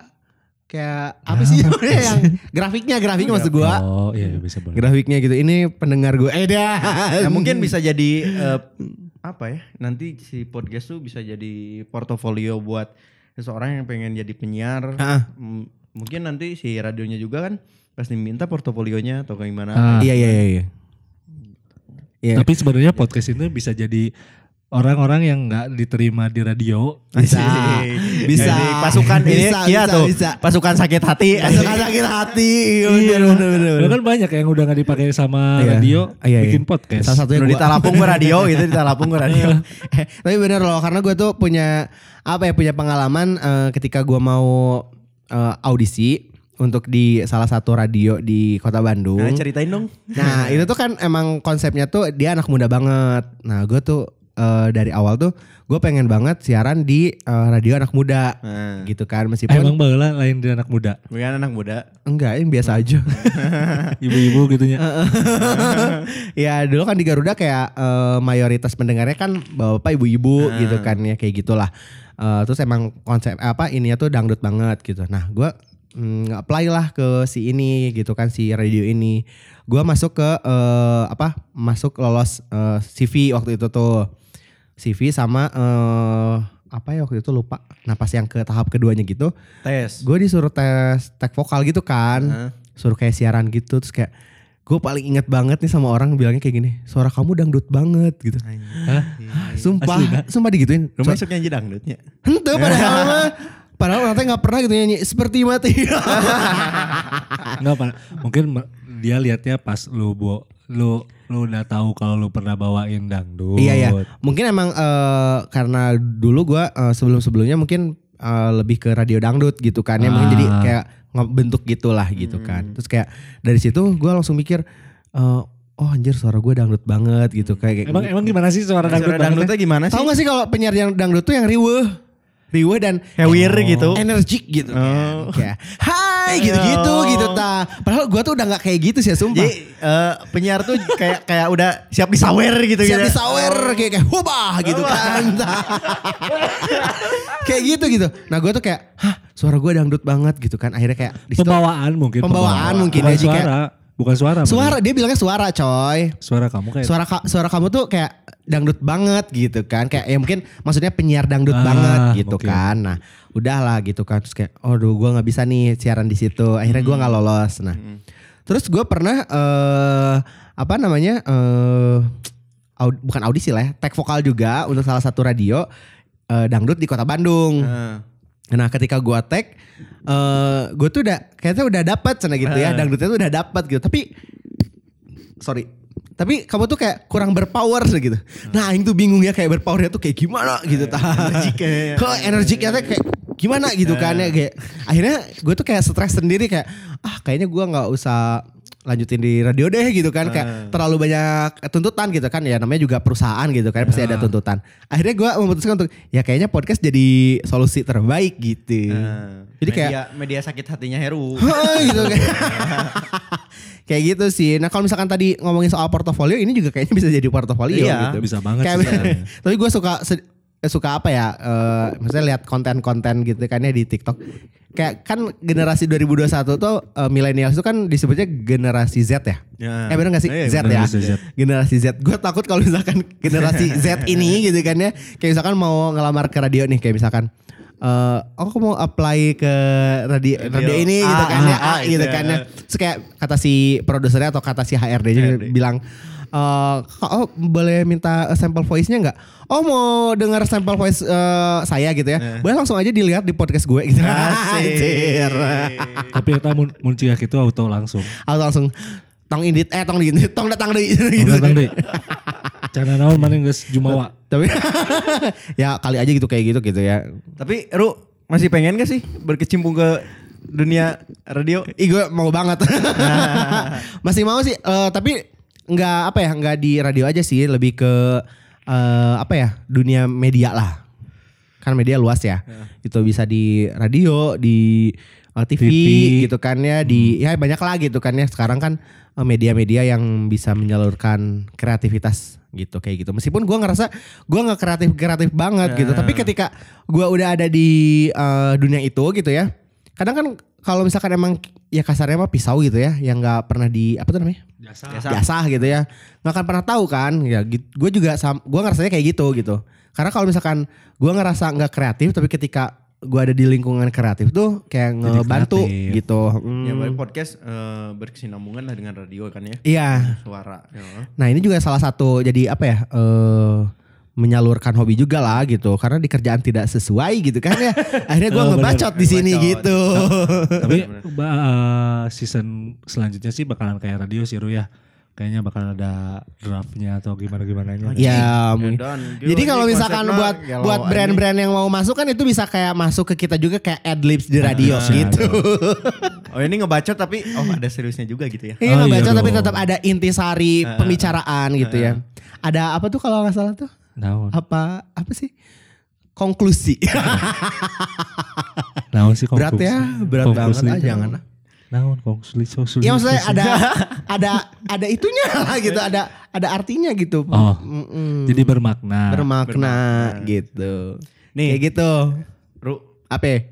kayak apa sih sebenarnya yang grafiknya grafiknya maksud gua Oh iya bisa boleh. grafiknya gitu ini pendengar gue eh dah Ya mungkin bisa jadi eh, apa ya? Nanti si podcast tuh bisa jadi portofolio buat seseorang yang pengen jadi penyiar. Ah. M- Mungkin nanti si radionya juga kan pasti minta portofolionya atau gimana. Ah. iya iya iya iya Iya. Tapi sebenarnya podcast ini bisa jadi orang-orang yang nggak diterima di radio. bisa bisa Jadi pasukan ini bisa, iya bisa, tuh. bisa. Pasukan sakit hati. Masuk sakit hati iya bener bener bener, Lo kan banyak yang udah nggak dipakai sama Iya. radio Iya, iya. bikin podcast. salah satunya di Talapung gua radio gitu, di Talapung gua radio. Eh, tapi bener loh karena gue tuh punya apa ya punya pengalaman eh, ketika gue mau eh, audisi untuk di salah satu radio di kota Bandung. Nah, ceritain dong. Nah itu tuh kan emang konsepnya tuh dia anak muda banget. Nah gue tuh eh, dari awal tuh gue pengen banget siaran di eh, radio anak muda Nah, gitu kan Eh, meskipun Emang bagelah lain di anak muda. bukan anak muda. enggak ini biasa aja. Ibu-ibu gitunya. ya dulu kan di Garuda kayak eh, mayoritas pendengarnya kan bapak ibu-ibu gitu kan ya kayak gitulah. Eh, terus emang konsep apa ininya tuh dangdut banget gitu. Nah gue mm, apply lah ke si ini gitu kan si radio ini. Gue masuk ke eh, apa masuk lolos eh, CV waktu itu tuh CV sama eh, apa ya waktu itu lupa. Nah pas yang ke tahap keduanya gitu, Tes. gue disuruh tes tek vokal gitu kan Heeh. suruh kayak siaran gitu terus kayak gue paling inget banget nih sama orang bilangnya kayak gini suara kamu dangdut banget gitu Hah? sumpah Aslina? sumpah digituin Lu So- masuk nyanyi dangdutnya. Henteu padahal mah padahal orang teh nggak pernah gitu nyanyi seperti mati Enggak Pak. Mungkin dia liatnya pas lu bu, lu lu udah tahu kalau lu pernah bawain dangdut. iya iya mungkin emang eh, karena dulu gue sebelum sebelumnya mungkin eh, lebih ke radio dangdut gitu kan ya mungkin Ah. jadi kayak ngebentuk gitulah gitu kan terus kayak dari situ gue langsung mikir eh, oh anjir suara gue dangdut banget gitu kayak Emang emang gimana sih suara dangdut Suara dangdutnya gimana sih? Tahu gak sih kalau penyiar yang dangdut tuh yang riweh? Riweh dan Hewir gitu. energik gitu Oh. Kayak hai gitu-gitu Oh. gitu ta. Padahal gua tuh udah gak kayak gitu sih ya sumpah. Jadi eh, penyiar tuh kayak kayak udah siap disawer gitu Siap gitu. disawer kayak kayak hubah gitu kan. kayak gitu gitu. Nah gua tuh kayak hah suara gua dangdut banget gitu kan. Akhirnya kayak di situ- Pembawaan mungkin. Pembawaan mungkin bukan ya, kayak-. Bukan suara. Suara dia bilangnya suara coy. Suara kamu kayak. Suara ka- suara kamu tuh kayak dangdut banget gitu kan. Kayak ya mungkin maksudnya penyiar dangdut Ah, banget gitu mungkin. kan. Nah, udahlah gitu kan. Terus kayak aduh gua nggak bisa nih siaran di situ. Akhirnya gua nggak lolos. Nah. Terus gua pernah eh apa namanya? eh aud- bukan audisi lah ya, tag vokal juga untuk salah satu radio eh, dangdut di Kota Bandung. Heeh. Nah ketika gua tag, eh gue tuh udah kayaknya udah dapat cina gitu ya, Eh. dangdutnya tuh udah dapat gitu. Tapi sorry, tapi kamu tuh kayak kurang berpower gitu. Nah Aing tuh bingung ya kayak berpowernya tuh kayak gimana gitu. Eh, energik kayaknya. Kok energiknya tuh kayak gimana gitu kan ya kayak. Akhirnya gue tuh kayak stres sendiri kayak ah kayaknya gua nggak usah lanjutin di radio deh gitu kan kayak Eh. terlalu banyak tuntutan gitu kan. Ya namanya juga perusahaan gitu kan pasti ada tuntutan. Akhirnya gua memutuskan untuk ya kayaknya podcast jadi solusi terbaik gitu. Nah, Jadi media, kayak- media sakit hatinya Heru. gitu kayak kayak gitu sih. Nah kalau misalkan tadi ngomongin soal portofolio ini juga kayaknya bisa jadi portofolio Iya, gitu. Bisa banget Kayak- sih sebenarnya. tapi gue suka eh, suka apa ya eh maksudnya lihat konten-konten gitu kan ya di TikTok kayak kan generasi 2021 tuh eh, millennials itu kan disebutnya generasi Z ya Ya. eh bener gak sih Iya, Z bener, ya generasi Z. generasi Z gue takut kalau misalkan generasi Z ini gitu kan ya kayak misalkan mau ngelamar ke radio nih kayak misalkan eh aku mau apply ke radio, Radio radio ini A, gitu kan A, ya A gitu gitu kan ya. ya Terus kayak kata si produsernya atau kata si HRD nya HRD. bilang eh Kak, oh boleh minta sampel voice-nya nggak? Oh mau dengar sampel voice eh, saya gitu ya? Nah. Boleh langsung aja dilihat di podcast gue gitu. Asik. Anjir. Tapi kita mun muncul itu auto langsung. Aku langsung tong indit eh tong indit tong datang deh Oh, gitu. datang deh. Cara naon mana geus jumawa. Tapi ya kali aja gitu kayak gitu gitu ya. Tapi Ru masih pengen gak sih berkecimpung ke dunia radio? Ih gue mau banget. Masih mau sih, eh, tapi nggak apa ya, nggak di radio aja sih, lebih ke eh, apa ya, dunia media lah. Kan media luas ya, itu bisa di radio, di eh, TV, TV. gitu kan ya, di ya banyak lah gitu kan ya. Sekarang kan eh, media-media yang bisa menyalurkan kreativitas gitu kayak gitu. Meskipun gua ngerasa gua nggak kreatif kreatif banget gitu, tapi ketika gua udah ada di eh, dunia itu gitu ya, kadang kan kalau misalkan emang ya kasarnya mah pisau gitu ya, yang nggak pernah di apa tuh namanya? Biasa. Biasa. gitu ya nggak akan pernah tahu kan ya gue juga gue ngerasanya kayak gitu gitu karena kalau misalkan gue ngerasa nggak kreatif tapi ketika gue ada di lingkungan kreatif tuh kayak Jadi ngebantu kreatif. gitu Hmm. Ya berarti podcast eh, berkesinambungan lah dengan radio kan ya. iya Suara. Ya. nah ini juga salah satu jadi apa ya eh menyalurkan hobi juga lah gitu karena di kerjaan tidak sesuai gitu kan ya akhirnya gue Oh, ngebacot di sini Ngebacot. gitu Tapi ba- eh, season selanjutnya sih bakalan kayak radio sih Ru ya. Kayaknya bakalan ada draftnya atau gimana gimana nya. ya Ya, Jadi gila, kalau ini misalkan buat buat ini. brand-brand yang mau masuk kan itu bisa kayak masuk ke kita juga kayak adlibs di radio Nah, gitu. Oh ini ngebacot tapi oh ada seriusnya juga gitu ya. Iya Oh, iya baca tapi tetap ada intisari pembicaraan gitu ya. Ada apa tuh kalau nggak salah tuh? Naon? Apa apa sih? Konklusi. Naon sih berat konklusi? ya, berat banget Konklusi ah itu. jangan. ah. Naon konklusi konklusi. Iya maksudnya ada ada ada itunya lah gitu, ada ada artinya gitu. Oh. Mm-mm. Jadi bermakna. bermakna, gitu. Nih. Kayak gitu. Ru. Apa?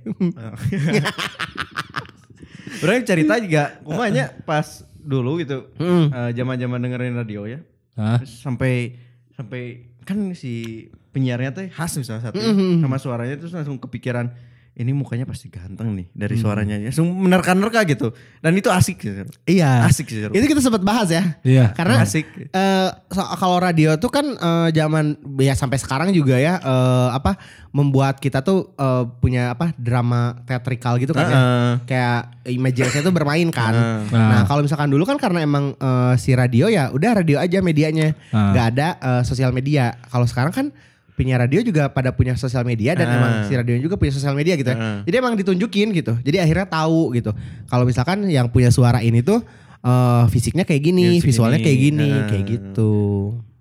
Berarti cerita juga kumanya pas dulu gitu. Mm. eh, Zaman-zaman dengerin radio ya. Hah? Sampai sampai kan si penyiarnya tuh khas salah satu Mhm. sama suaranya terus langsung kepikiran ini mukanya pasti ganteng nih dari suaranya langsung menerka-nerka gitu dan itu asik sih Iya. asik sih Itu kita sempat bahas ya. Iya. Karena asik eh so- kalau radio tuh kan eh, zaman ya sampai sekarang juga ya eh, apa membuat kita tuh eh, punya apa drama teatrikal gitu kan ya. Heeh. Kayak imajinasi itu bermain kan. Heeh. Nah. Nah, kalau misalkan dulu kan karena emang eh, si radio ya udah radio aja medianya. Nggak ada eh, sosial media. Kalau sekarang kan penyiar radio juga pada punya sosial media dan Ah. emang si radio juga punya sosial media gitu ya. Ah. Jadi emang ditunjukin gitu. Jadi akhirnya tahu gitu. Kalau misalkan yang punya suara ini tuh eh, fisiknya kayak gini, Ya, segini. visualnya kayak gini, Ah. kayak gitu.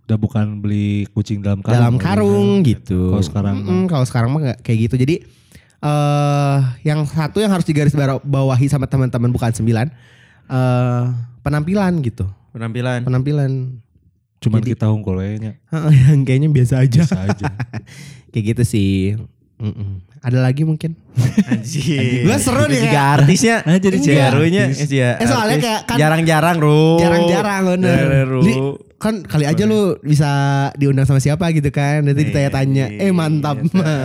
Udah bukan beli kucing dalam karung. Dalam karung gitu. Kalau sekarang Mm-mm, kalau sekarang mah nggak kayak gitu. Jadi eh yang satu yang harus digaris bawahi sama teman-teman bukan sembilan eh penampilan gitu. penampilan Penampilan Cuman Jadi- kita hungkulnya yang kayaknya biasa aja. biasa aja. kayak gitu sih. Mm-mm. Ada lagi mungkin? anjing Gua seru nih juga kayak- artisnya Ah, jadi si jadi Arunya artis. si Eh, soalnya artis. kayak kan- jarang-jarang Ru Jarang-jarang bener. Jarang, kan kali aja lu bisa diundang sama siapa gitu kan. Nanti ditanya-tanya. Eh mantap.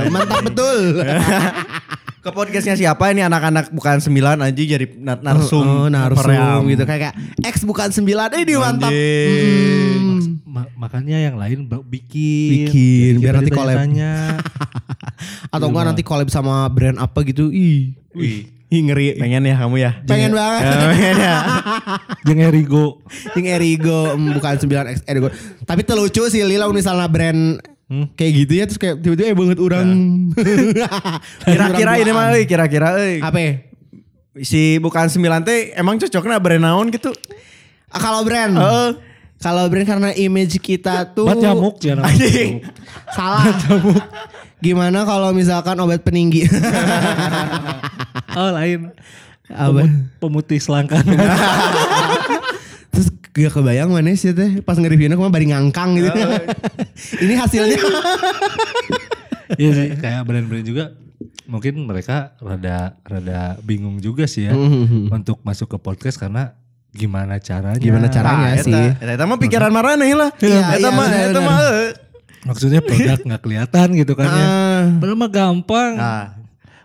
mantap betul. Ke podcastnya siapa ini anak-anak bukan sembilan aja jadi nar- narsum Oh, narsum Koream. gitu kayak kayak X bukan sembilan. Eh ini mantap. Anjing. Mm. Ma- makanya yang lain bikin. Bikin, biar nanti collab. Atau enggak nanti collab sama brand apa gitu. Ih. Wih, Ih ngeri. pengen ya kamu ya Pengen banget. Ya, pengen ya Jeung Erigo. Yang Erigo mm, bukan 9X Erigo. Tapi itu lucu sih Lila misalnya brand Hmm? kayak gitu ya terus kayak tiba-tiba eh banget orang. kira-kira ini mah euy, kira-kira euy. Apa? ya? si bukan sembilan teh emang cocoknya brand naon gitu Ah, kalau brand. Heeh. Kalau brand karena image kita tuh Bat jangan. anjing salah. Gimana kalau misalkan obat peninggi? Oh lain. Apa? Pemut- pemutih selangkang. Gak kebayang mana sih teh pas nge-reviewnya ke mana bari ngangkang gitu. Ini hasilnya. Iya sih kayak brand-brand juga mungkin mereka rada rada bingung juga sih ya Mhm. untuk masuk ke podcast karena gimana caranya. Gimana caranya? Nah, sih. eta- eta mah pikiran marane lah Iya, eta iya, mah eta benar. mah euy. Maksudnya produk nggak kelihatan gitu kan ya. Ah, Padahal mah gampang. nah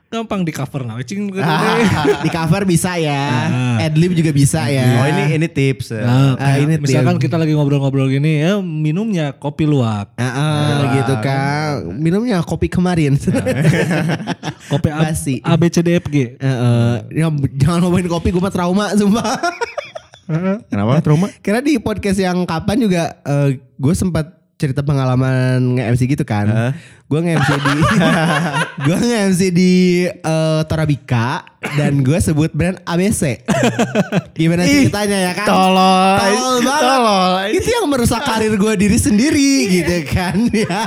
Gampang di cover nah. Cing di cover bisa ya. Ah. Adlib juga bisa ya. oh ini ini tips ya. Nah, Ah, kayak ini misalkan tim. kita lagi ngobrol-ngobrol gini ya minumnya kopi luwak. Ah, ah, gitu kan. Minumnya kopi kemarin. Kopi A, Basi. A B C D F G. Eh, eh, ya, jangan ngomongin kopi gue mah trauma sumpah. kenapa trauma Karena di podcast yang kapan juga gue sempat cerita pengalaman nge-MC gitu kan. Heeh. Gue nge-MC di gue nge-MC di eh, Torabika dan gue sebut brand ABC. Gimana ceritanya ya kan? tolol Tolol banget. tolol Itu yang merusak karir gue diri sendiri gitu kan. Ya.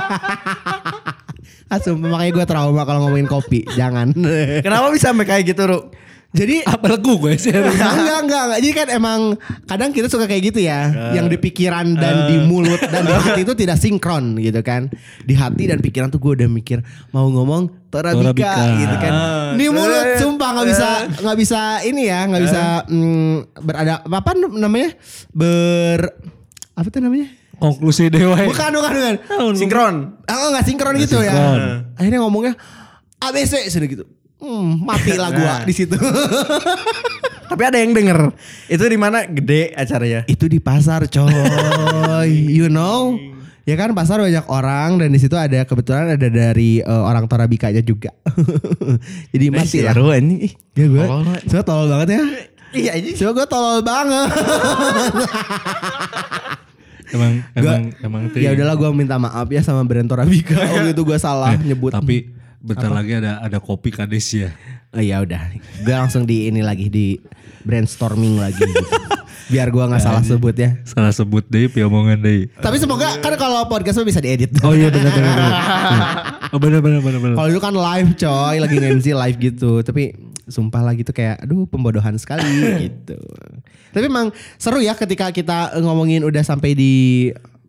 Ah, makanya gue trauma kalau ngomongin kopi. Jangan. kenapa bisa sampai kayak gitu Ru Jadi Apa lagu gue sih? enggak, enggak, enggak, enggak. Jadi kan emang kadang kita suka kayak gitu ya. yang di pikiran dan di mulut dan di hati itu tidak sinkron gitu kan. Di hati dan pikiran tuh gue udah mikir mau ngomong Torabika, Torabika. gitu kan. Ah, Di mulut set. sumpah nggak bisa nggak bisa ini ya, nggak bisa mm, berada apa namanya? Ber apa tuh namanya? Konklusi dewa. ya. Bukan, bukan, bukan. Sinkron. Oh, nggak sinkron gitu sinkron. ya. Akhirnya ngomongnya ABC sudah gitu. Hmm, mati lah gua Nah. di situ. Tapi ada yang denger. Itu di mana gede acaranya. itu di pasar coy you know ya kan pasar banyak orang dan di situ ada kebetulan ada dari eh, orang Torabikanya juga jadi mati lah seru ini. ya gue coba tolol banget ya Iya ini. coba gue tolol banget Emang Gua- emang emang tuh. ya udahlah gue minta maaf ya sama brand Torabika waktu itu gue salah Eh, nyebut Tapi bentar lagi ada ada kopi kades ya. oh, ya udah gue langsung di ini lagi di brainstorming lagi gitu. biar gue nggak salah sebut ya Salah sebut deh, omongan deh. tapi semoga kan kalau podcast bisa diedit Oh iya benar benar. benar. Oh benar benar benar benar. Kalau itu kan live coy, lagi nge-MC live gitu. Tapi sumpah lagi tuh kayak aduh pembodohan sekali gitu. Tapi emang seru ya ketika kita ngomongin udah sampai di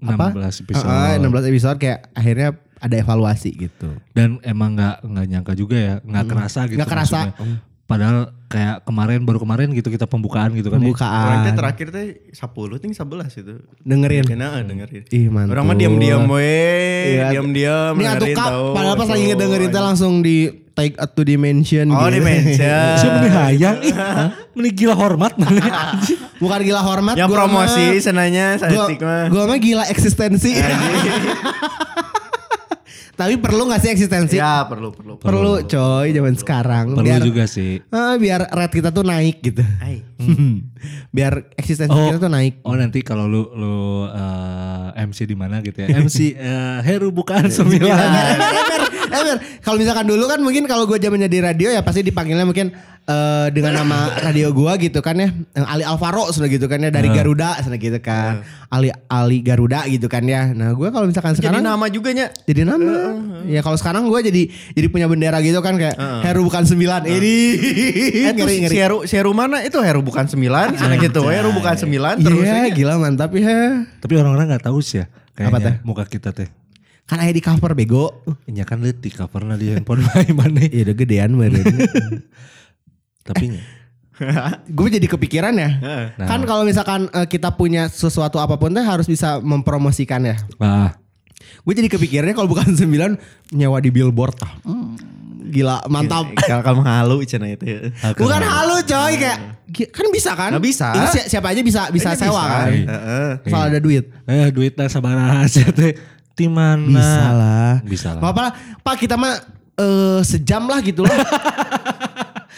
apa? 16 episode. Ah, 16 episode kayak akhirnya ada evaluasi gitu. Dan emang nggak nggak nyangka juga ya, nggak kerasa gitu. Nggak kerasa. maksudnya. Padahal kayak kemarin baru kemarin gitu kita pembukaan gitu kan. ya. Pembukaan. terakhir teh 10 ting 11 itu. Dengerin. Kena dengerin. Ih mantul. Orang mah diam-diam we, Iya. diam-diam Ini atuh kak, tahu. padahal pas lagi ngedengerin teh langsung di take to dimension Oh, gitu. dimension. Siapa nih hayang? Ih, Meni gila hormat. Bukan gila hormat. Yang gua promosi senanya Gua, statistik mah. gua mah gila eksistensi. Tapi perlu gak sih eksistensi? Ya perlu perlu. Perlu coy zaman sekarang. Perlu biar, juga sih. Ah, biar rate kita tuh naik gitu. Hai. biar eksistensi Oh. kita tuh naik. Oh nanti kalau lu lu eh, MC di mana gitu ya? MC eh, Heru bukan sembilan. Ember, ember. Kalau misalkan dulu kan mungkin kalau gue zamannya di radio ya pasti dipanggilnya mungkin eh, dengan nama radio gua gitu kan ya. Yang Ali Alvaro sudah gitu kan ya dari Garuda sudah gitu kan. Ali Ali Garuda gitu kan ya. Nah, gue kalau misalkan Jadi sekarang nama juga nya. jadi nama. Ya kalau sekarang gue jadi jadi punya bendera gitu kan kayak Heru bukan sembilan. Ini Eh, ngeri si. Heru, si Heru mana? Itu Heru bukan 9, sana gitu. Heru bukan 9 terus. Iya aja. gila mantap ya. Tapi orang-orang nggak tahu sih ya. Kayaknya Apa teh? muka kita teh. Kan ada di cover bego. Iya kan lihat di covernya di handphone main mana. Iya udah gedean meren. Tapi nya, gue jadi kepikiran ya. Nah. Kan kalau misalkan eh, kita punya sesuatu apa pun teh harus bisa mempromosikan ya. wah Gue jadi kepikirannya kalau bukan sembilan nyawa di billboard ah. Hmm, gila mantap. Kalau kamu halu cina itu. ya. Bukan halu coy kayak gi- kan bisa kan? Nggak bisa. Ini si- siapa aja bisa bisa Kayaknya sewa kan. Heeh. Asal ada duit. eh duitnya sabar aja teh. Di mana? Bisa lah. Bisa lah. Apa lah. Pak kita mah eh, sejam lah gitu lah.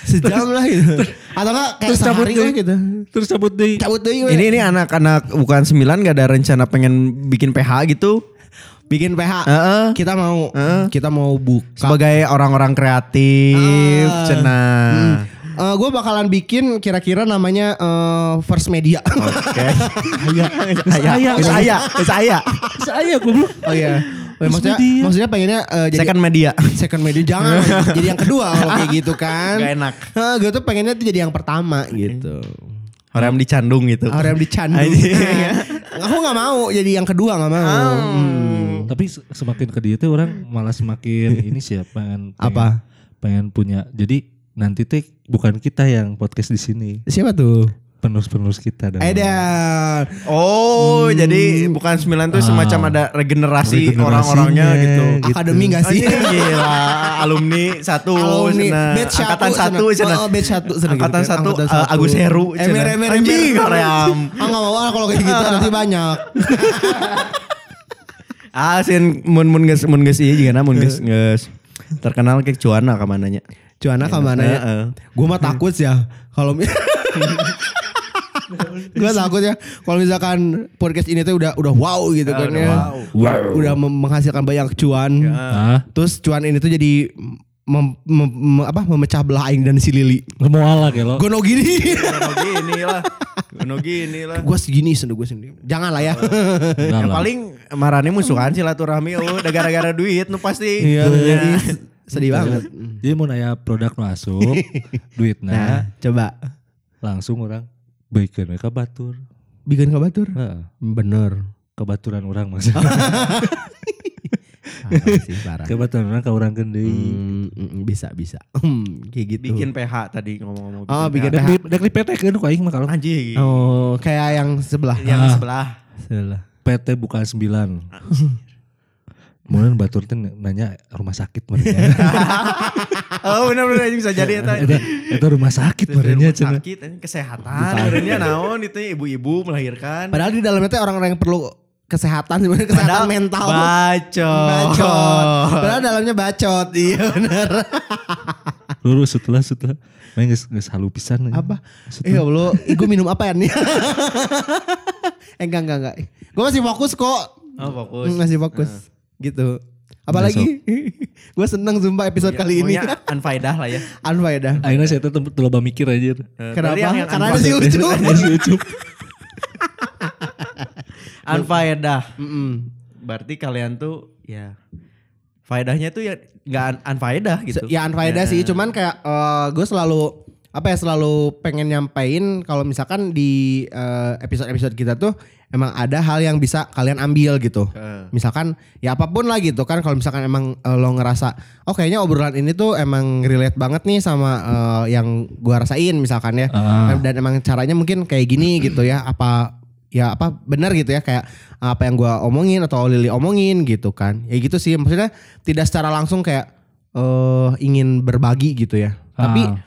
sejam lah gitu. Atau enggak kayak Terus cabut sehari deh. gitu. Terus cabut deh. Cabut deh. Ini ini anak-anak bukan 9 gak ada rencana pengen bikin PH gitu. bikin PH. Heeh. Kita mau kita mau buka. Sebagai orang-orang kreatif, Ah. cenah. gue bakalan bikin kira-kira namanya eh, First Media. Oke. Saya, saya, saya, saya. Saya goblok. oh iya. Oh, maksudnya Media. maksudnya pengennya eh, jadi Second media. second media jangan jadi yang kedua kalau kayak gitu kan. Gak enak. gue tuh pengennya tuh jadi yang pertama gitu. Orang dicandung gitu. Orang yang dicandung. Aku nggak mau jadi yang kedua nggak mau. Hmm. Tapi se- semakin ke dia tuh orang malah semakin ini sih ya, pengen, pengen Apa? pengen punya. Jadi nanti teh bukan kita yang podcast di sini, Siapa tuh? Penerus-penerus kita dan Eda. Oh, jadi bukan 9 tuh semacam ada regenerasi orang-orangnya gitu. gitu. Akademi gak sih? Anjing, gila, alumni satu, Alumni batch angkatan satu, cenah. Oh, batch satu, cenah angkatan gitu satu, Angkatan eh, satu. Agus Heru, Emer, cenah. emer, anjing, hoream. Ah nggak mau ah kalau kayak gitu nanti banyak. Ah, sin mun mun geus mun geus ieu juga mun geus geus terkenal kayak cuana ka mananya. Cuana ke mana ya? Heeh. Gue mah takut ya kalau gue takut ya kalau misalkan podcast ini tuh udah udah wow gitu kan udah ya. wow. Udah menghasilkan banyak cuan. Ah, Terus cuan ini tuh jadi mem- mem- mem- apa memecah belah aing dan si Lili. Gemoala kayak lo. Gono gini. Gono gini lah. Gono gini lah. gue segini sendiri gue sendiri. Jangan lah ya. Yang lah. paling marane musuhan silaturahmi oh udah gara-gara duit nu pasti. Iya. Ya. sedih banget. Jadi mau nanya produk masuk, duitnya Nah, coba langsung orang baikkan mereka batur. bikin kabatur. Heeh. Bener. Kebaturan orang maksudnya. Parah sih, parah. Kebaturan orang ke orang gede. Hmm, mm, bisa bisa. Hmm, kayak gitu. Bikin PH tadi ngomong-ngomong. Oh, bikin PH. dek di PT kan kok aing mah kalau Anjing. Oh, kayak yang sebelah. Yang Ah. sebelah. Sebelah. PT bukan sembilan. Kemudian batur teh nanya rumah sakit mereka. Oh benar-benar bisa jadi eta. itu, itu rumah sakit mereka rumah sakit, ini kesehatan. Sebenarnya naon itu ibu-ibu melahirkan. Padahal di dalamnya tuh orang-orang yang perlu kesehatan sebenarnya kesehatan Padahal mental. Bacot. Bacot. Padahal dalamnya bacot. Iya benar. Lurus setelah setelah main geus geus halu pisan. Apa? Eh Allah, gue minum apa ya nih? eh enggak enggak enggak. Gue masih fokus kok. Oh fokus. Hmm, Masih fokus. Gitu. Apalagi gue seneng sumpah episode kali ini. Pokoknya unfaedah lah ya. Unfaedah. Akhirnya saya tetap loba mikir aja. Eh, Kenapa? dari yang- yang Karena si. Ucup. Si Ucup. Unfaedah. Mm-mm. Berarti kalian tuh ya faedahnya tuh ya nggak un- unfaedah gitu. Ya unfaedah sih, cuman kayak gue selalu apa ya selalu pengen nyampein kalau misalkan di eh, episode-episode kita tuh emang ada hal yang bisa kalian ambil gitu. Eh. Misalkan ya apa pun lah gitu kan kalau misalkan emang eh, lo ngerasa oh kayaknya obrolan ini tuh emang relate banget nih sama eh, yang gua rasain misalkan ya. Ah. Dan emang caranya mungkin kayak gini gitu ya apa ya apa benar gitu ya kayak apa yang gua omongin atau Lili omongin gitu kan. Ya gitu sih maksudnya tidak secara langsung kayak eh ingin berbagi gitu ya. Tapi Ah.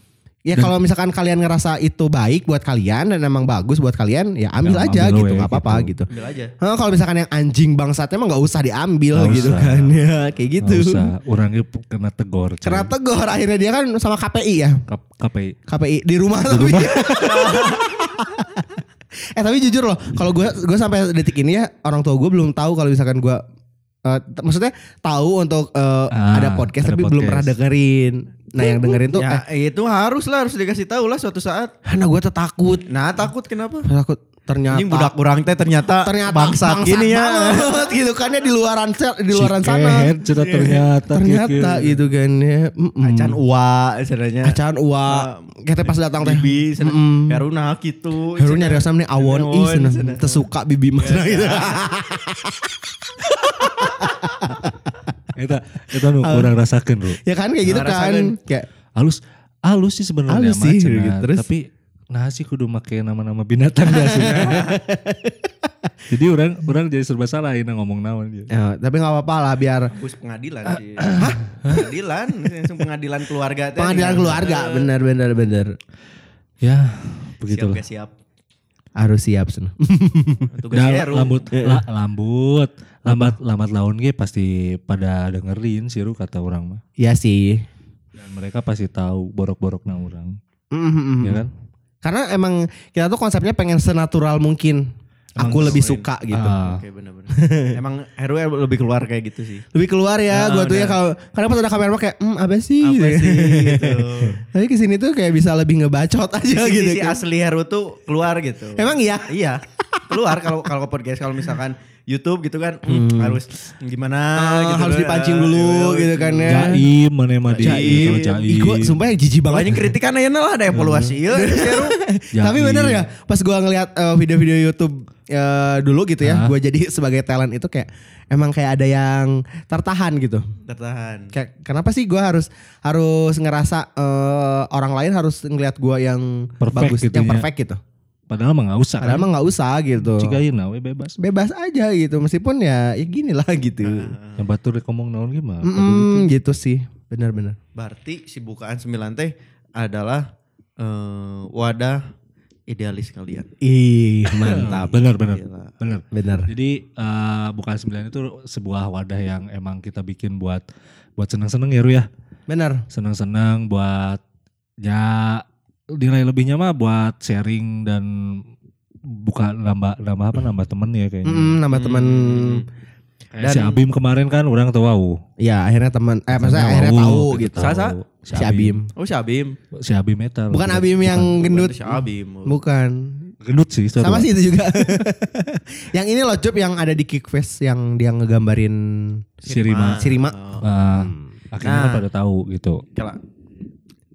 Ya kalau misalkan kalian ngerasa itu baik buat kalian dan emang bagus buat kalian ya ambil Ya, aja ambil gitu we, nggak apa-apa gitu. Ambil aja. Kalau misalkan yang anjing bangsatnya emang nggak usah diambil Nggak gitu usah. kan ya kayak gitu. Nggak usah, orangnya kena tegor. coy. Karena tegur akhirnya dia kan sama KPI ya. K- KPI. KPI di rumah tapi. eh tapi jujur loh, kalau gue gue sampai detik ini ya orang tua gue belum tahu kalau misalkan gue t- maksudnya tahu untuk eh, Ah, ada podcast ada tapi belum pernah podcast. dengerin. Nah yang dengerin tuh Ya eh, itu harus lah harus dikasih tahu lah suatu saat. nah gue tuh takut. Nah takut kenapa? Takut ternyata Ini budak kurang teh ternyata, ternyata bangsat gini ya. banget gitu kan ya di luaran di luaran sana. Cikehet, cenah ternyata. Ternyata gitu kan ya. Mm-mm. Acan uwa sebenarnya. Acan uwa. Kita pas datang teh. Bibi, sana. Mm-mm. Heru nah gitu. Heru nyari asam nih awon ih seneng. tersuka bibi mas gitu. Eta eta nu kurang rasakeun, Bro. ya kan kayak gitu kan. Kayak Halus halus sih sebenarnya Halus mah, sih, cenah. gitu. Terus? tapi nah sih kudu make nama-nama binatang dah sih. jadi orang orang jadi serba salah ini ngomong naon dia. ya, tapi nggak apa-apa lah biar Bus pengadilan sih. pengadilan, langsung pengadilan keluarga teh. pengadilan keluarga bener bener bener Ya, Siap begitulah. gak siap. harus siap sen. Tugas Dah Heru. lambut la- lambut lambat lambat laun ge pasti pada dengerin sih Ru, kata orang mah. Iya sih. Dan mereka pasti tahu borok-borokna orang, Mhm. ya kan? Karena emang kita tuh konsepnya pengen senatural mungkin. Aku lebih suka gitu. Ah, Oke bener-bener. Emang Heru lebih keluar kayak gitu sih. Lebih keluar ya, Ah, gua tuh ya kalau karena pas ada kamera mah kayak, hmm apa sih? Apa gitu. sih gitu. Tapi ke sini tuh kayak bisa lebih ngebacot aja Sisi, gitu. sisi kan. asli Heru tuh keluar gitu. Emang iya? Iya. Keluar kalau kalau podcast kalau misalkan YouTube gitu kan hmm, harus gimana Ah, gitu harus kan. dipancing dulu gitu kan ya. Jaim mana mah di Jaim. Jaim. Ih, gua sumpah yang jijik banget. Banyak kritikan aja lah ada evaluasi ya. Tapi bener ya, pas gua ngeliat eh, video-video YouTube eh, dulu gitu ya, Hah? gua jadi sebagai talent itu kayak emang kayak ada yang tertahan gitu. Tertahan. Kayak kenapa sih gua harus harus ngerasa eh, orang lain harus ngelihat gua yang Perfect bagus, gitu yang ya. perfect gitu. Padahal mah nggak usah. Padahal kan? mah nggak usah gitu. Cigain we bebas. Bebas aja gitu, meskipun ya, ya gini lah gitu. Yang batur rek ngomong naon gimana? Mm, gitu sih, benar-benar. Berarti si bukaan 9 teh adalah eh, wadah idealis kalian. Ih, Mantap. bener Gila. bener. Benar. Jadi eh, bukan sembilan itu sebuah wadah yang emang kita bikin buat buat seneng-seneng ya Ru ya. Benar. Seneng-seneng buat ya nilai lebihnya mah buat sharing dan buka nambah nambah apa nambah temen ya kayaknya. Mm, nambah teman Kayak Dan- si Abim kemarin kan orang tahu wow. Ya akhirnya teman, eh maksudnya akhirnya tahu gitu. Sasa? Si Abim. Oh si Abim. Si Abim eta. Bukan Abim yang gendut. Si Abim. Bukan. Gendut sih. Sama sih itu juga. yang ini loh Cup yang ada di Kickfest yang dia ngegambarin Si Rima. si Rima. Oh. Ah, akhirnya Nah. pada tahu gitu. Kela.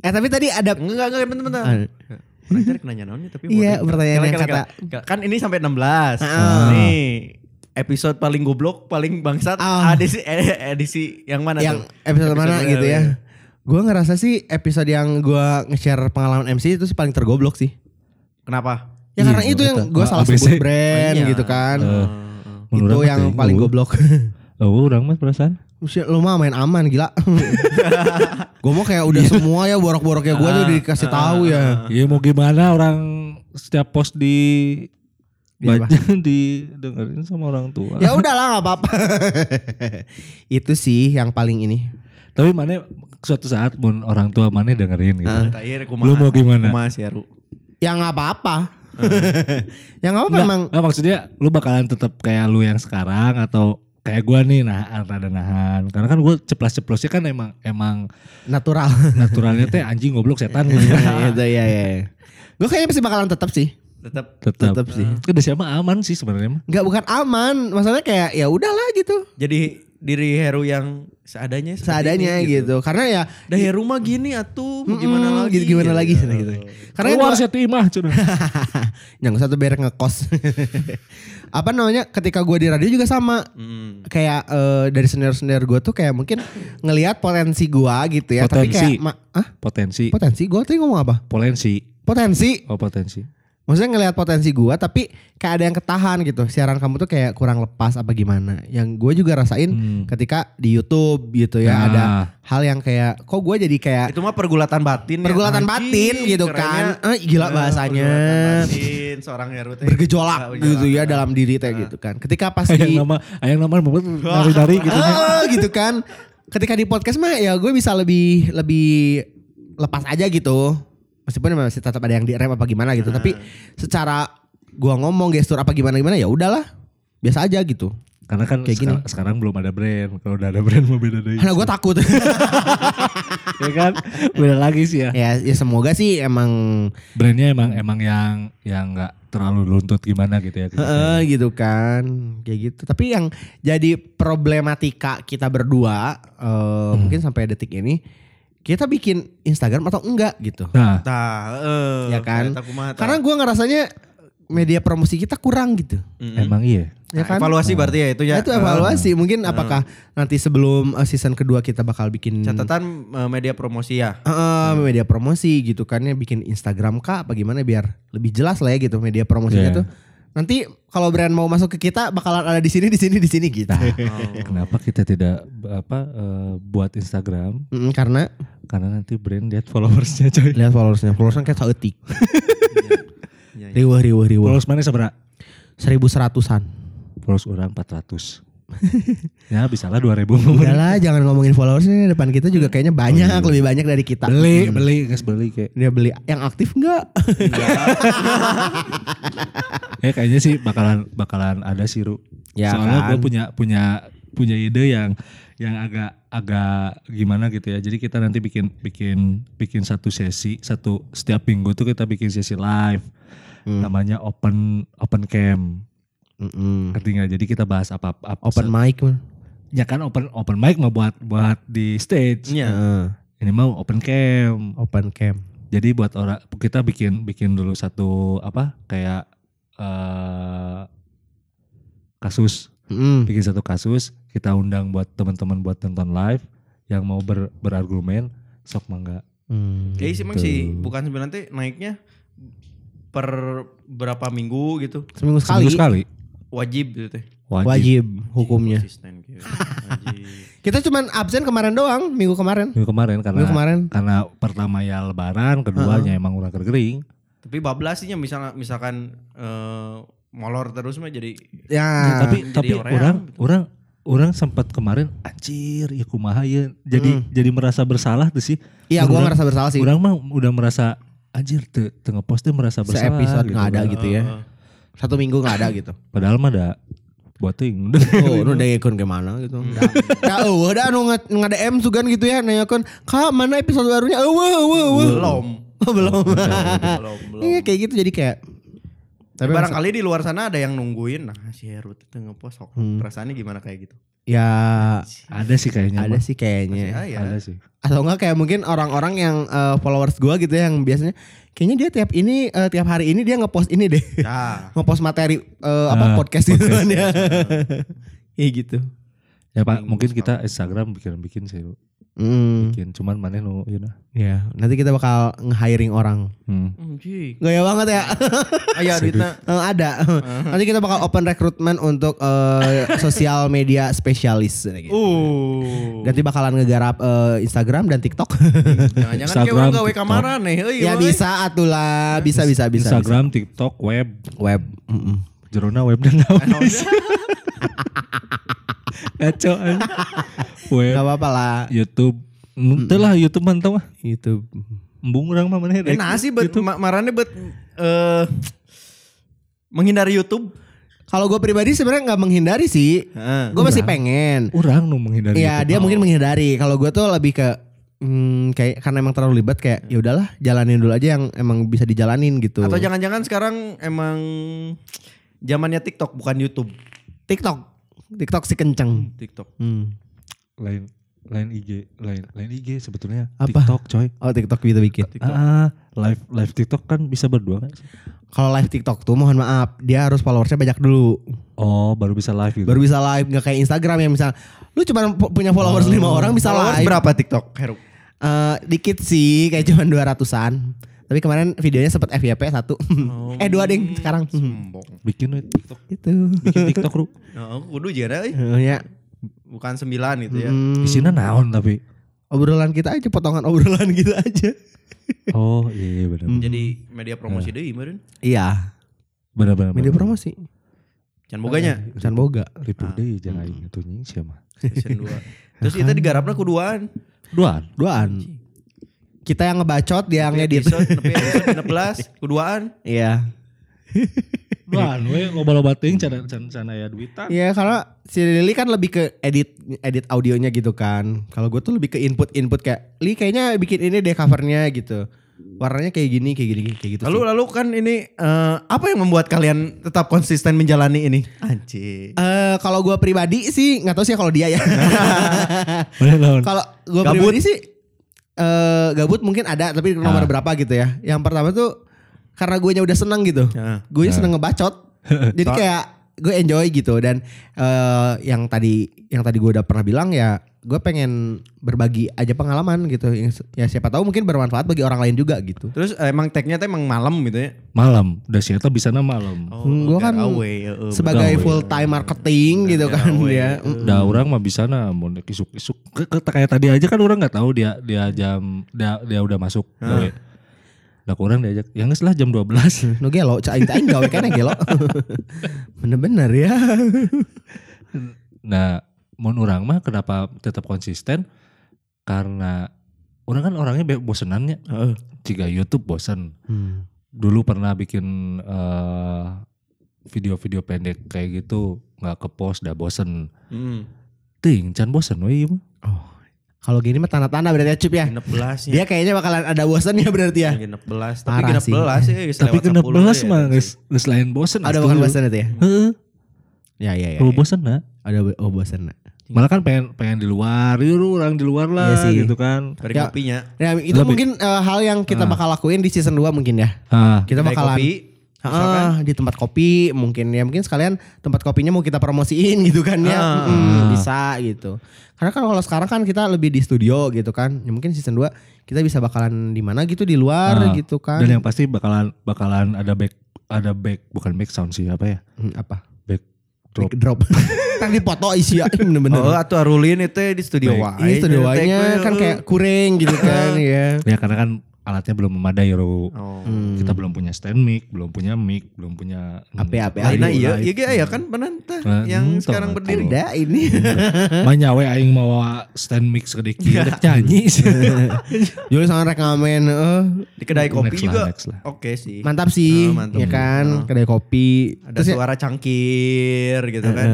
Eh tapi tadi ada Enggak, enggak, bentar, bentar. Ah. Orang cari nanya naonnya tapi Iya, mau- pertanyaan yang kata-. Kan ini sampai 16. Ah. Nih, episode paling goblok, paling bangsat Ah. edisi eh, edisi yang mana yang tuh? episode mana Episode gitu mana, ya. Gue ngerasa sih episode yang gue nge-share pengalaman MC itu sih paling tergoblok sih. Kenapa? Ya Iya, karena itu yang gue Ah, salah ABC. sebut brand Iya. gitu kan. Eh, itu yang paling goblok. Oh, orang mah perasaan. Usia, lu mah main aman gila. gue mau kayak udah semua ya borok-boroknya gue tuh dikasih tahu ya. Iya mau gimana orang setiap post di apa? baca di dengerin sama orang tua. Ya udahlah nggak apa-apa. itu sih yang paling ini. Tapi mana suatu saat mun orang tua mana dengerin gitu. Ah. Terakhir Lu mau gimana? Kumaha sih Aru? Ya nggak apa-apa. yang nggak apa-apa Nggak, emang. nggak, maksudnya lu bakalan tetap kayak lu yang sekarang atau kayak gua nih nah rada nahan. Karena kan gua ceplas-ceplosnya kan emang emang Natural. naturalnya teh anjing goblok setan gitu. itu ya ya. Gue kayaknya pasti bakalan tetap sih. Tetap tetap. Tetap sih. Udah siapa aman sih sebenarnya mah. Nggak bukan aman, maksudnya kayak ya udahlah gitu. jadi diri Heru yang seadanya Seadanya ini, gitu. Karena ya Dah Heru mah gini atuh, mau gimana lagi? gitu, gimana lagi, gitu. Karena Keluar saya timah cenah. yang satu berek ngekos. Apa namanya? Ketika gue di radio juga sama. Hmm. Kayak eh, dari senior-senior gue tuh kayak mungkin ngelihat potensi gue gitu ya. Tapi Potensi. kayak ma- ah Potensi. potensi gue tadi ngomong apa? Potensi. Potensi. Oh potensi. Maksudnya ngelihat potensi gue tapi kayak ada yang ketahan gitu. Siaran kamu tuh kayak kurang lepas apa gimana. Yang gue juga rasain Hmm. ketika di YouTube gitu ya Nah. ada hal yang kayak kok gue jadi kayak Itu mah pergulatan batin. ya. Pergulatan Anjing, batin gitu kan. Eh, gila Eh, bahasanya. batin, seorang Heru teh. bergejolak gitu ya dalam diri teh gitu kan. Ketika pas Ayang di nama ayang nama membuat nari-nari gitu. Ah, gitu kan. Ketika di podcast mah ya gue bisa lebih lebih lepas aja gitu. Meskipun masih tetap ada yang di rem apa gimana gitu, tapi secara gua ngomong gestur apa gimana gimana ya udahlah. Biasa aja gitu. Karena kan Kayak gini. sekarang, belum ada brand. Kalau udah ada brand mah beda deh. Karena gue takut. ya kan? Beda lagi sih ya. ya, ya semoga sih emang Brandnya emang emang yang yang nggak terlalu luntut gimana gitu ya. Heeh, gitu kan kayak gitu tapi yang jadi problematika kita berdua eh, mungkin sampai detik ini kita bikin Instagram atau enggak gitu. Nah, Tah, eh, Ya kan? karena gua ngerasanya media promosi kita kurang gitu. Mm-mm. emang iya. ya Nah, kan? Evaluasi berarti ya itu ya. Nah, itu evaluasi. Mungkin apakah nanti sebelum eh, season kedua kita bakal bikin catatan eh, media promosi ya. eh, media promosi gitu kan ya. Bikin Instagram kah? Apa gimana? Biar lebih jelas lah ya gitu media promosinya Iya. tuh nanti kalau brand mau masuk ke kita bakalan ada di sini di sini di sini gitu Kenapa kita tidak apa eh, buat Instagram? Mm, karena Karena nanti brand lihat followersnya coy. lihat followersnya followersnya kayak seetik Iya, iya. riwah riwah riwah Followers mana seberapa? seribu seratusan Followers orang 400. ya bisa lah 2000. udahlah jangan ngomongin followersnya depan kita juga kayaknya banyak lebih banyak dari kita beli, Mm. beli, guys beli kayak. dia beli yang aktif enggak Ya kayaknya sih bakalan bakalan ada sih Ru. Ya Soalnya kan? gue punya punya punya ide yang yang agak agak gimana gitu ya. Jadi kita nanti bikin bikin bikin satu sesi satu setiap minggu tuh kita bikin sesi live. Hmm. Namanya open open cam. Mm-mm. Ngerti nggak? Jadi kita bahas apa apa open mic man Ya kan open open mic mau buat buat di stage. Iya. Heeh. Ini mau open cam. open cam Jadi buat orang kita bikin bikin dulu satu apa kayak eh kasus Mm. bikin satu kasus kita undang buat teman-teman buat nonton live yang mau ber, berargumen sok mangga Mm. Kayaknya sih emang Gitu. sih bukan sebenarnya nanti naiknya per berapa minggu gitu seminggu sekali, seminggu sekali wajib gitu teh. wajib, wajib hukumnya gitu. Wajib. kita cuman absen kemarin doang minggu kemarin minggu kemarin karena minggu kemarin karena pertama ya lebaran keduanya emang udah kering Tapi bablas sih misalnya misalkan eh, molor terus mah jadi ya tapi jadi tapi orang, orang gitu. orang orang sempat kemarin anjir ya kumaha ya jadi Hmm. jadi merasa bersalah tuh sih iya gua Orang- ngerasa bersalah sih orang mah udah merasa anjir te, tengah post tuh merasa bersalah Se-episode nggak ada kan. gitu ya. Satu minggu nggak ada gitu padahal mah ada buat ting Oh, nu dayakun ke mana gitu. Da, da eueuh da anu nge- nge-DM sugan gitu ya nanyakeun, "Kak, mana episode barunya?" Eueuh, eueuh, eueuh. belum. Oh, belum. belum, belum. Iya kayak gitu jadi kayak Tapi Tapi barangkali di luar sana ada yang nungguin. Nah si Heru itu ngepost kok. Hmm. Perasaannya gimana kayak gitu? ya Ada sih kayaknya. ada mah. sih kayaknya. Ah, ya. Ada sih. Atau enggak kayak mungkin orang-orang yang eh, followers gua gitu ya, yang biasanya kayaknya dia tiap ini eh, tiap hari ini dia ngepost ini deh. Nah, ngepost materi eh, apa Ah, podcast gitu podcast. kan ya. Iya gitu. Ya Pak, mungkin sekali. kita Instagram bikin-bikin sih. Hmm. Bikin cuman mana nu you know. Ya, nanti kita bakal nge-hiring orang. Hmm. Gaya banget ya. Ayo duitnya. Eh, ada. Nanti kita bakal open rekrutmen untuk eh, sosial media spesialis gitu. Uh. Nanti bakalan ngegarap eh, Instagram dan TikTok. Jangan-jangan kayak Instagram, orang gawe kamaran nih. euy, ya woy. bisa atulah, bisa bisa bisa. Instagram, TikTok, web, bisa. web. Mm-mm. Jerona web dan Eh? Ngaco. Web, Gak apa-apa lah. YouTube. Ente lah YouTube mantau mah. YouTube. Embung orang mah mana Eh nah sih bet ma- marane bet eh menghindari YouTube. Kalau gue pribadi sebenarnya nggak menghindari sih. Heeh. Gue masih pengen. Orang nu menghindari Iya YouTube. dia mungkin menghindari. Kalau gue tuh lebih ke hmm, kayak karena emang terlalu libat kayak ya udahlah jalanin dulu aja yang emang bisa dijalanin gitu. Atau jangan-jangan sekarang emang zamannya TikTok bukan YouTube. TikTok. TikTok sih kenceng. TikTok. Hmm. lain lain IG, lain lain IG sebetulnya Apa? TikTok coy. Oh TikTok gitu bikin. TikTok. Ah, live live TikTok kan bisa berdua kan? Kalau live TikTok tuh mohon maaf dia harus followersnya banyak dulu. Oh, baru bisa live gitu. Baru bisa live nggak kayak Instagram yang misal lu cuma pu- punya followers lima orang bisa Followers live. berapa TikTok, Heru? Eh, dikit sih kayak cuma 200-an. Tapi kemarin videonya sempat FYP satu. eh dua ding sekarang. Sombong. bikin TikTok. Itu. Bikin TikTok lu. Nah, aku kudu juga euy. Eh, ya. Bukan sembilan gitu ya. Hmm, Isinya naon tapi. obrolan kita aja potongan obrolan kita aja. Oh, iya benar. Jadi media promosi deui meureun. Iya, Benar benar. media promosi. Can boganya Can boga. Ribu Ah. deh jangan aing itu nying siapa. season 2. Terus itu digarapna kuduan. Duaan. Duaan. Kita yang ngebacot, dia yang ngedit. Episode, nepi episode 16 kuduan. Iya. Duaan we loba-loba teuing can can can aya duitan. Iya, karena si Lili kan lebih ke edit edit audionya gitu kan. Kalau gue tuh lebih ke input-input kayak, Li kayaknya bikin ini deh covernya gitu. Warnanya kayak gini, kayak gini, kayak gitu. Lalu sih. lalu kan ini eh, apa yang membuat kalian tetap konsisten menjalani ini? Anjing. Eh, kalau gue pribadi sih nggak tahu sih kalau dia ya. Kalau gue pribadi sih eh gabut mungkin ada tapi nomor Ah. berapa gitu ya. Yang pertama tuh karena gue udah seneng gitu. Ya. Gue seneng ngebacot. Jadi kayak gue enjoy gitu dan eh yang tadi yang tadi gue udah pernah bilang ya gue pengen berbagi aja pengalaman gitu Yang- ya siapa tahu mungkin bermanfaat bagi orang lain juga gitu Terus eh, emang tagnya tuh emang malam gitu ya? Malam, udah sih eta bisa malam. Oh, Hmm, gua kan away, sebagai betul. full time marketing gitu kan gawe. ya Da orang mah bisa na mau isuk-isuk Ke- ke- kayak tadi aja kan orang nggak tahu dia dia jam dia dia udah masuk gawe. Dah kurang diajak. Yang geus lah jam 12. no gelo cain cain gawe kan gelo bener-bener ya Nah, mun orang mah kenapa tetap konsisten? Karena orang kan orangnya bosenannya. Jika YouTube bosen. Hmm. Dulu pernah bikin eh, video-video pendek kayak gitu nggak ke post dah bosen. Hmm. Ting, can bosen we ieu mah. kalau gini mah tanda-tanda berarti ya Cup ya Genep belas ya. dia kayaknya bakalan ada bosannya berarti ya Genep belas. Tapi Parah genep sih. belas ya. Tapi lewat kena 10 belas ya. mah geus geus lain bosen. ada geus bukan bosan itu ya Heeh. ya ya ya, Kalau ya. bosen nah. Ada oh bosan nah. Malah kan pengen pengen di luar, yuk orang di luar lah Iya sih. gitu kan. Dari Ya. kopinya. Ya, itu Lebih. mungkin eh, hal yang kita bakal lakuin di season 2 mungkin ya. Ah, Kita bakalan kopi. Ah, di tempat kopi mungkin ya mungkin sekalian tempat kopinya mau kita promosiin gitu kan ya. Ah. Mm, bisa gitu. Karena kan kalau sekarang kan kita lebih di studio gitu kan. Ya mungkin season 2 kita bisa bakalan di mana gitu di luar Ah, gitu kan. Dan yang pasti bakalan bakalan ada back ada back bukan back sound sih apa ya? Hmm, apa? Back drop. Drop. drop. kan dipoto isi ya bener-bener. Oh, atau Arulin itu di studio Baik. wae. Ini studio Jadi nya tag-nya, kan eh. kayak kuring gitu kan ya. Ya karena kan alatnya belum memadai Ro. Oh. Hmm. Kita belum punya stand mic, belum punya mic, belum punya Ape, ape, Lainnya aduh, iya, iya ge aya kan benar teh Nah, yang entah, sekarang entah. berdiri. Ada ini. Banyak we aing mau stand mic segede kieu rek nyanyi sih. Juli sangat rek ngamen eh. Di kedai kopi juga. Oke sih. Mantap sih, Oh, mantap. ya kan, Oh. kedai kopi. Ada Terus ya- suara cangkir gitu kan.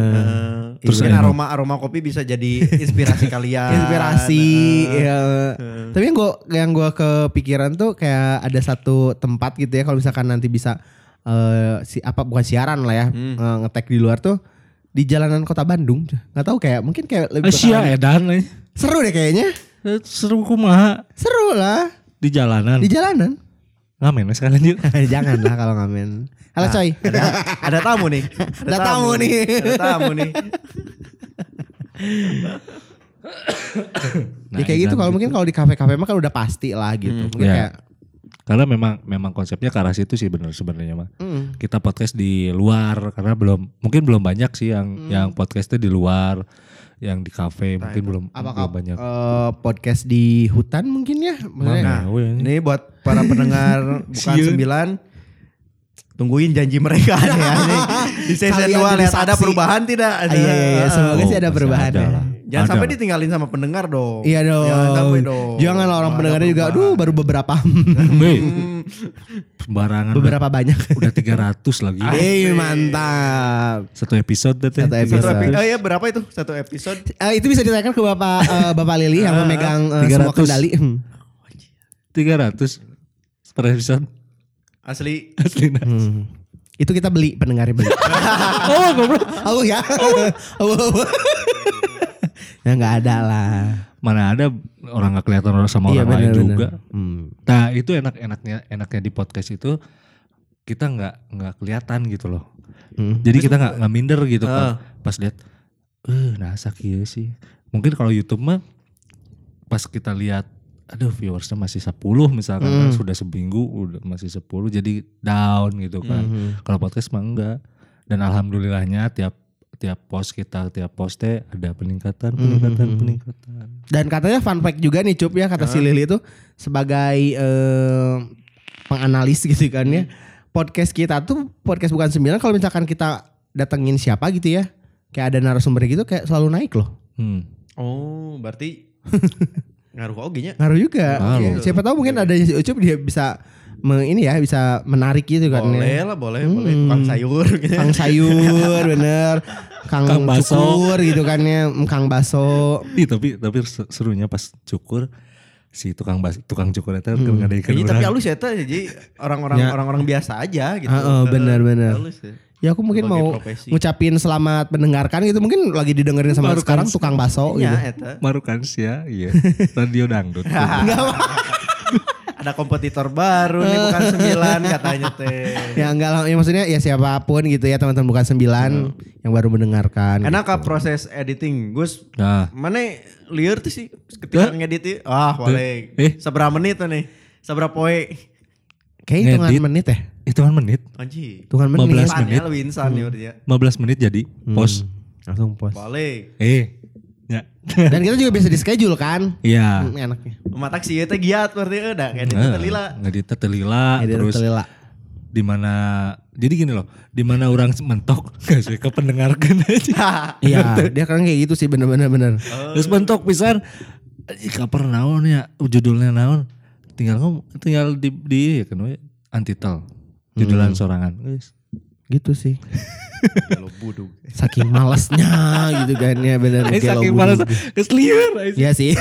Eh, Terus mungkin ada- aroma aroma kopi bisa jadi inspirasi kalian. inspirasi Eh, ya. Tapi yang gua yang gua kepikiran tuh kayak ada satu tempat gitu ya kalau misalkan nanti bisa eh si apa bukan siaran lah ya Hmm. eh, ngetek di luar tuh di jalanan kota Bandung nggak tahu kayak mungkin kayak lebih Asia edan eh. seru deh kayaknya Seru kumaha seru lah di jalanan. di jalanan Ngamen we sekalian yuk. jangan lah kalau ngamen halo Nah, coy Ada, ada tamu nih. Ada tamu nih. Ada tamu nih. ya kayak gitu kalau mungkin kalau di kafe-kafe mah kan udah pasti lah gitu mungkin Ya. kayak Karena memang memang konsepnya ke arah situ sih bener sebenarnya mah. mm, Kita podcast di luar karena belum mungkin belum banyak sih yang Hmm. yang podcastnya di luar, yang di kafe mungkin belum apakah belum banyak. eh, podcast di hutan mungkin ya Maksudnya- Nah, Nah, ini buat para pendengar bukan sembilan. Tungguin janji mereka nih ya. Nih, Di season Kalian 2 jadi lihat ada perubahan tidak? Ah, iya, iya, iya. Semoga Oh, sih ada perubahan ada ya. lah. Jangan Ada sampai lah. ditinggalin sama pendengar dong. Iya dong. Jangan sampai dong. Jangan lah orang pendengarnya juga. Aduh baru beberapa. Hmm. sembarangan. beberapa banyak. Udah 300 lagi. Hei mantap. Satu episode deh. teh. Satu Satu episode. epi- oh iya berapa itu? Satu episode. Eh, itu bisa ditanyakan ke Bapak eh, Bapak Lili yang memegang eh, semua 300. kendali. Hmm. 300 per episode. Asli. Asli nah. Hmm. Itu kita beli pendengarnya beli. Oh, goblok. Oh ya. Oh, oh, oh. Ya nggak ada lah. Mana ada orang nggak kelihatan orang sama Iya orang lain benar juga. Hmm. Nah itu enak-enaknya enaknya di podcast itu kita nggak nggak kelihatan gitu loh. Hmm. Jadi kita nggak nggak minder gitu Ah. kan. Pas lihat, eh nasa kieu sih. Mungkin kalau YouTube mah pas kita lihat, aduh viewersnya masih 10 misalkan kan Hmm. sudah seminggu udah masih 10 jadi down gitu kan. Mhm. Kalau podcast mah enggak. Dan alhamdulillahnya tiap tiap post kita tiap post teh ada peningkatan peningkatan Mhm. peningkatan. Dan katanya fun fact juga nih Cup ya kata si Lili itu sebagai eh, penganalis gitu kan ya. Podcast kita tuh podcast bukan sembilan kalau misalkan kita datengin siapa gitu ya. Kayak ada narasumber gitu kayak selalu naik loh. Hmm. Oh, berarti ngaruh oge nya. Ngaruh juga. Ngaruh. Ya, siapa tahu mungkin ada si Ucup dia bisa me- ini ya bisa menarik gitu kan Boleh ya. lah, boleh, Hmm. boleh. Tukang sayur gitu. Kang sayur bener. Kang, Kang baso. cukur gitu kan ya. Mm, Kang baso. Ih, tapi tapi serunya pas cukur si tukang bas tukang cukur itu kan Hmm. ngadaikan Iya, tapi urang. halus ya teh, jadi orang-orang Ya. orang-orang biasa aja gitu. Ah, oh, bener, bener. Halus ya. Ya aku mungkin Sebagai mau profesi. ngucapin selamat mendengarkan gitu. Mungkin lagi didengerin sama Baru sekarang kan- tukang baso gitu. Iya, eta. Marukan sih ya, iya. Radio dangdut. Ada kompetitor baru nih bukan sembilan katanya teh. Ya enggak lah, ya maksudnya ya siapa pun gitu ya teman-teman bukan sembilan yang baru mendengarkan. Enak gitu. proses editing? Gus, Nah, mana liar tuh sih ketika ngedit itu? Ah, boleh. Eh. Seberapa menit tuh nih? Seberapa poe? Kayak hitungan Ngedit. menit ya. hitungan menit, Anji. Hitungan menit. 15 Insan menit. ya, lebih insan ya berarti ya. 15 menit jadi post. Hmm, Langsung post. Boleh. Eh, ya. Dan kita juga bisa di schedule kan. Iya. Hmm, enaknya. Matak sih teh giat berarti udah kayak Nah, telila. ngeditnya telila Edit terus telila. di mana jadi gini loh, di mana orang mentok gak sih kependengarkan aja. Iya, dia kan kayak gitu sih bener-bener bener. Terus mentok pisan kaper naon ya judulnya naon tinggal ngom tinggal di di ya kan we, antitel judulan sorangan guys Gitu sih. Budug. Saking malesnya gitu kan ya bener. Eh, Gelo saking malas keseliur Iya sih.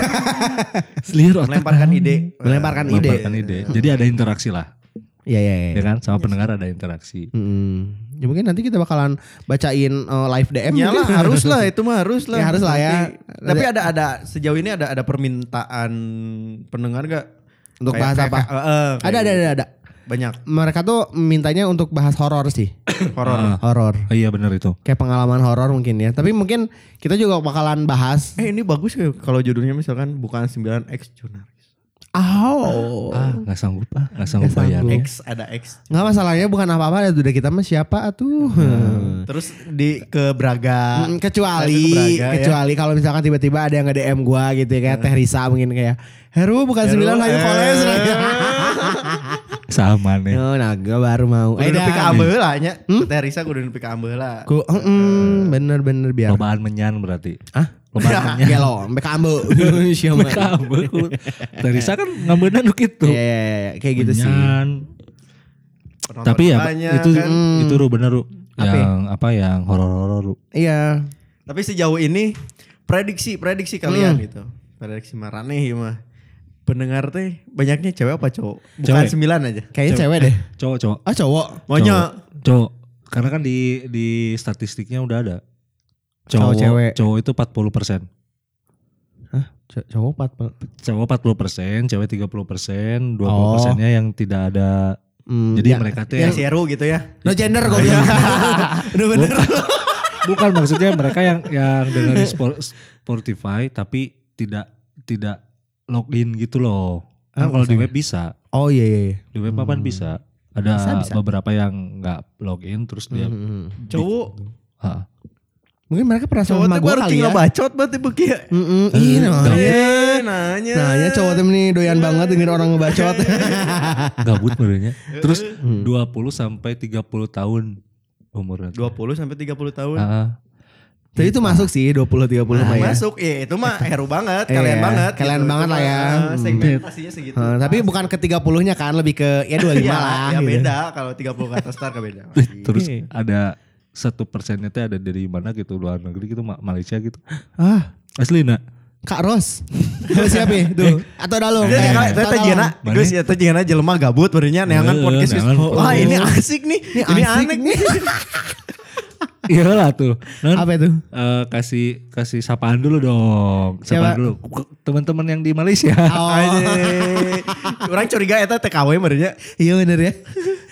Seliur Melemparkan ide. Melemparkan ide. Melemparkan ide jadi ada interaksi lah Iya iya iya. ya kan sama pendengar ada interaksi Hmm. Ya mungkin nanti kita bakalan bacain eh, live DM. Ya lah mungkin. harus lah itu mah harus lah. Ya, harus lah ya. Nanti- Tapi ada ada sejauh ini ada ada permintaan pendengar gak? Untuk Kayak- bahas kayak- apa? kayak- kayak Ada ada ada ada. Banyak Mereka tuh mintanya untuk bahas horor sih. horor. Ah. Horor. oh, iya benar itu Kayak pengalaman horor mungkin ya. Tapi mungkin kita juga bakalan bahas. Eh ini bagus ya kalau judulnya misalkan bukan 9X jurnalis. Oh. ah nggak sanggup ah nggak sanggup Nggak bayar sanggup. X ada X. Nggak masalahnya bukan apa-apa ya udah kita mah siapa tuh. Terus di ke Braga. Mm, Ada ke kecuali Braga, ya. kecuali kalau misalkan tiba-tiba ada yang nge-DM gua gitu ya kayak Teh Risa mungkin kayak Heru bukan Heru, sembilan lagi eh. koles sama nih Oh, naga baru mau. Eh, nepi ka dah. ambeula nya. Teh Risa kudu nepi ka ambeula. Ku, mm, bener bener biar. lobaan menyan berarti Hah? lobaan menyan Gelo, mbek ambe. Siapa? kamu Teresa kan ngambilnya nu gitu Iya, iya, iya, kayak gitu sih. Tapi ya banyak, itu kan. Hmm. itu ru bener ru Apa ya? yang apa yang horor-horor ru Iya. Tapi sejauh ini prediksi prediksi kalian Hmm. gitu. Prediksi Marane ya mah. Pendengar teh banyaknya cewek apa cowok? Bukan Cewek. sembilan aja. Kayaknya cewek deh. Cowok cowok. Ah cowok. Maunya Cowok. Cowok. Karena kan di di statistiknya udah ada. Cowok, cewek. Cowok itu 40 persen. Hah? Cowok empat. Cowok 40 persen, cewek 30 persen, 20 Oh. persennya yang tidak ada. Hmm, Jadi ya. mereka tuh yang yang, seru gitu ya. No gender kok bilang. Udah bener. bukan maksudnya mereka yang yang dengerin Spor- Spotify tapi tidak tidak login gitu loh. Kan Ah, kalau di web bisa, Oh iya iya. iya. di web apaan bisa. Ada Bisa, bisa. beberapa yang nggak login terus dia Hmm. Cowok, Ah. Mungkin mereka pernah sama gue baru kali ya. bacot berarti begitu. Mm-mm, Iya nanya. Eh, nanya. Nanya cowok tuh nih doyan banget denger orang ngebacot. gabut sebenarnya. Terus Hmm. 20 sampai 30 tahun umurnya. 20 sampai 30 tahun. Ah, Tapi itu masuk sih 20-30 Nah, mah ya. masuk, ya itu mah heru banget, Iya, kalian banget. kalian banget Itu lah ya. Hmm. Segmentasinya segitu. Heeh, tapi bukan ke 30-nya kan lebih ke ya 25 ya, lah. ya gitu. beda kalau 30 ke atas tar ke beda. terus ada satu persennya teh ada dari mana gitu luar negeri gitu Ma- Malaysia gitu. Ah, Asli nak. Kak Ros. Siapa ya? Tuh. Atau Eh, Dalung. jena, Mana? guys ya teh jena jelema gabut berinya neangan podcast Wah, ini asik nih. Ini Ini, asik aneh nih. Iya lah tuh. Non, Apa itu? eh, kasih kasih sapaan dulu dong. Siapa? Sapaan dulu. Teman-teman yang di Malaysia. Oh. Orang curiga eta TKW berinya. Iya bener ya.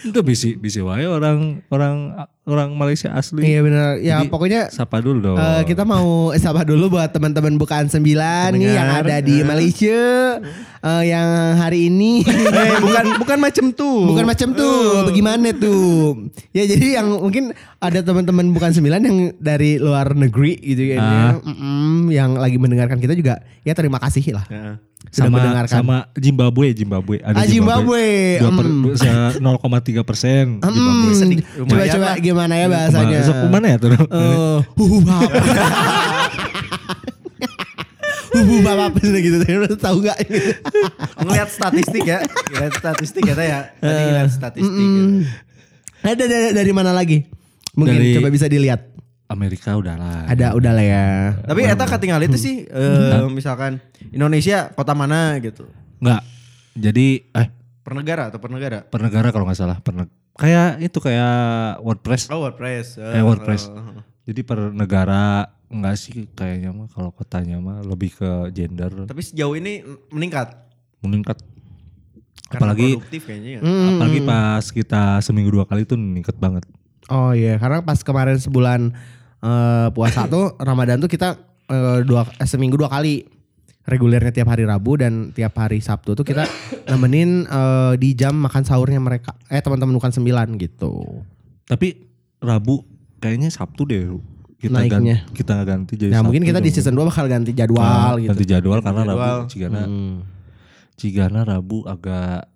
Itu bisi bisi wae orang orang orang Malaysia asli. Iya bener. Ya Jadi, pokoknya Sapa dulu dong. eh, kita mau sapa dulu buat teman-teman bukaan sembilan nih yang ada di Malaysia. Eh, yang hari ini Eh, bukan bukan macam tuh. Bukan macam tuh, bagaimana tuh? Ya jadi yang mungkin ada teman-teman bukan sembilan yang dari luar negeri gitu kan ya, Mm-mm, yang lagi mendengarkan kita juga ya terima kasih lah. Heeh. Sudah sama mendengarkan. sama Zimbabwe Zimbabwe ada Ah, Zimbabwe. Per, Mm. dua- se- 0,3 persen Zimbabwe. Hmm, sedikit. coba Lumayan coba lah. gimana ya bahasanya? Ke mana ya tuh? Eh, huhu bap. Huhu bap apa sih gitu? Lu tahu gak? Ngeliat statistik ya. Ngeliat statistik ya teh ya. Tadi ngeliat statistik. ya. Mm. Ada dari, dari mana lagi? Mungkin Dari- coba bisa dilihat. Amerika udah lah. Ada udah lah ya. Tapi eta ketinggal itu sih eh, misalkan Indonesia kota mana gitu. Enggak. Jadi eh Per negara atau per negara? per negara kalau nggak salah. Per neg- kayak itu kayak WordPress. Oh WordPress. Eh, WordPress. eh, Jadi per negara enggak sih kayaknya mah kalau kotanya mah lebih ke gender Tapi sejauh ini meningkat. meningkat. Karena Apalagi produktif kayaknya ya. Mm. apalagi pas kita seminggu dua kali itu meningkat banget. Oh iya, karena pas kemarin sebulan eh, puasa tuh Ramadan tuh kita eh, dua eh, seminggu dua kali regulernya tiap hari Rabu dan tiap hari Sabtu tuh kita nemenin eh, di jam makan sahurnya mereka. Eh teman-teman bukan sembilan gitu. Tapi Rabu kayaknya Sabtu deh. Kita Naiknya. ganti, kita ganti jadi Nah mungkin kita di season 2 bakal ganti jadwal Nah, gitu. Ganti jadwal karena Jadwal. Rabu Cigana Hmm. Cigana Rabu agak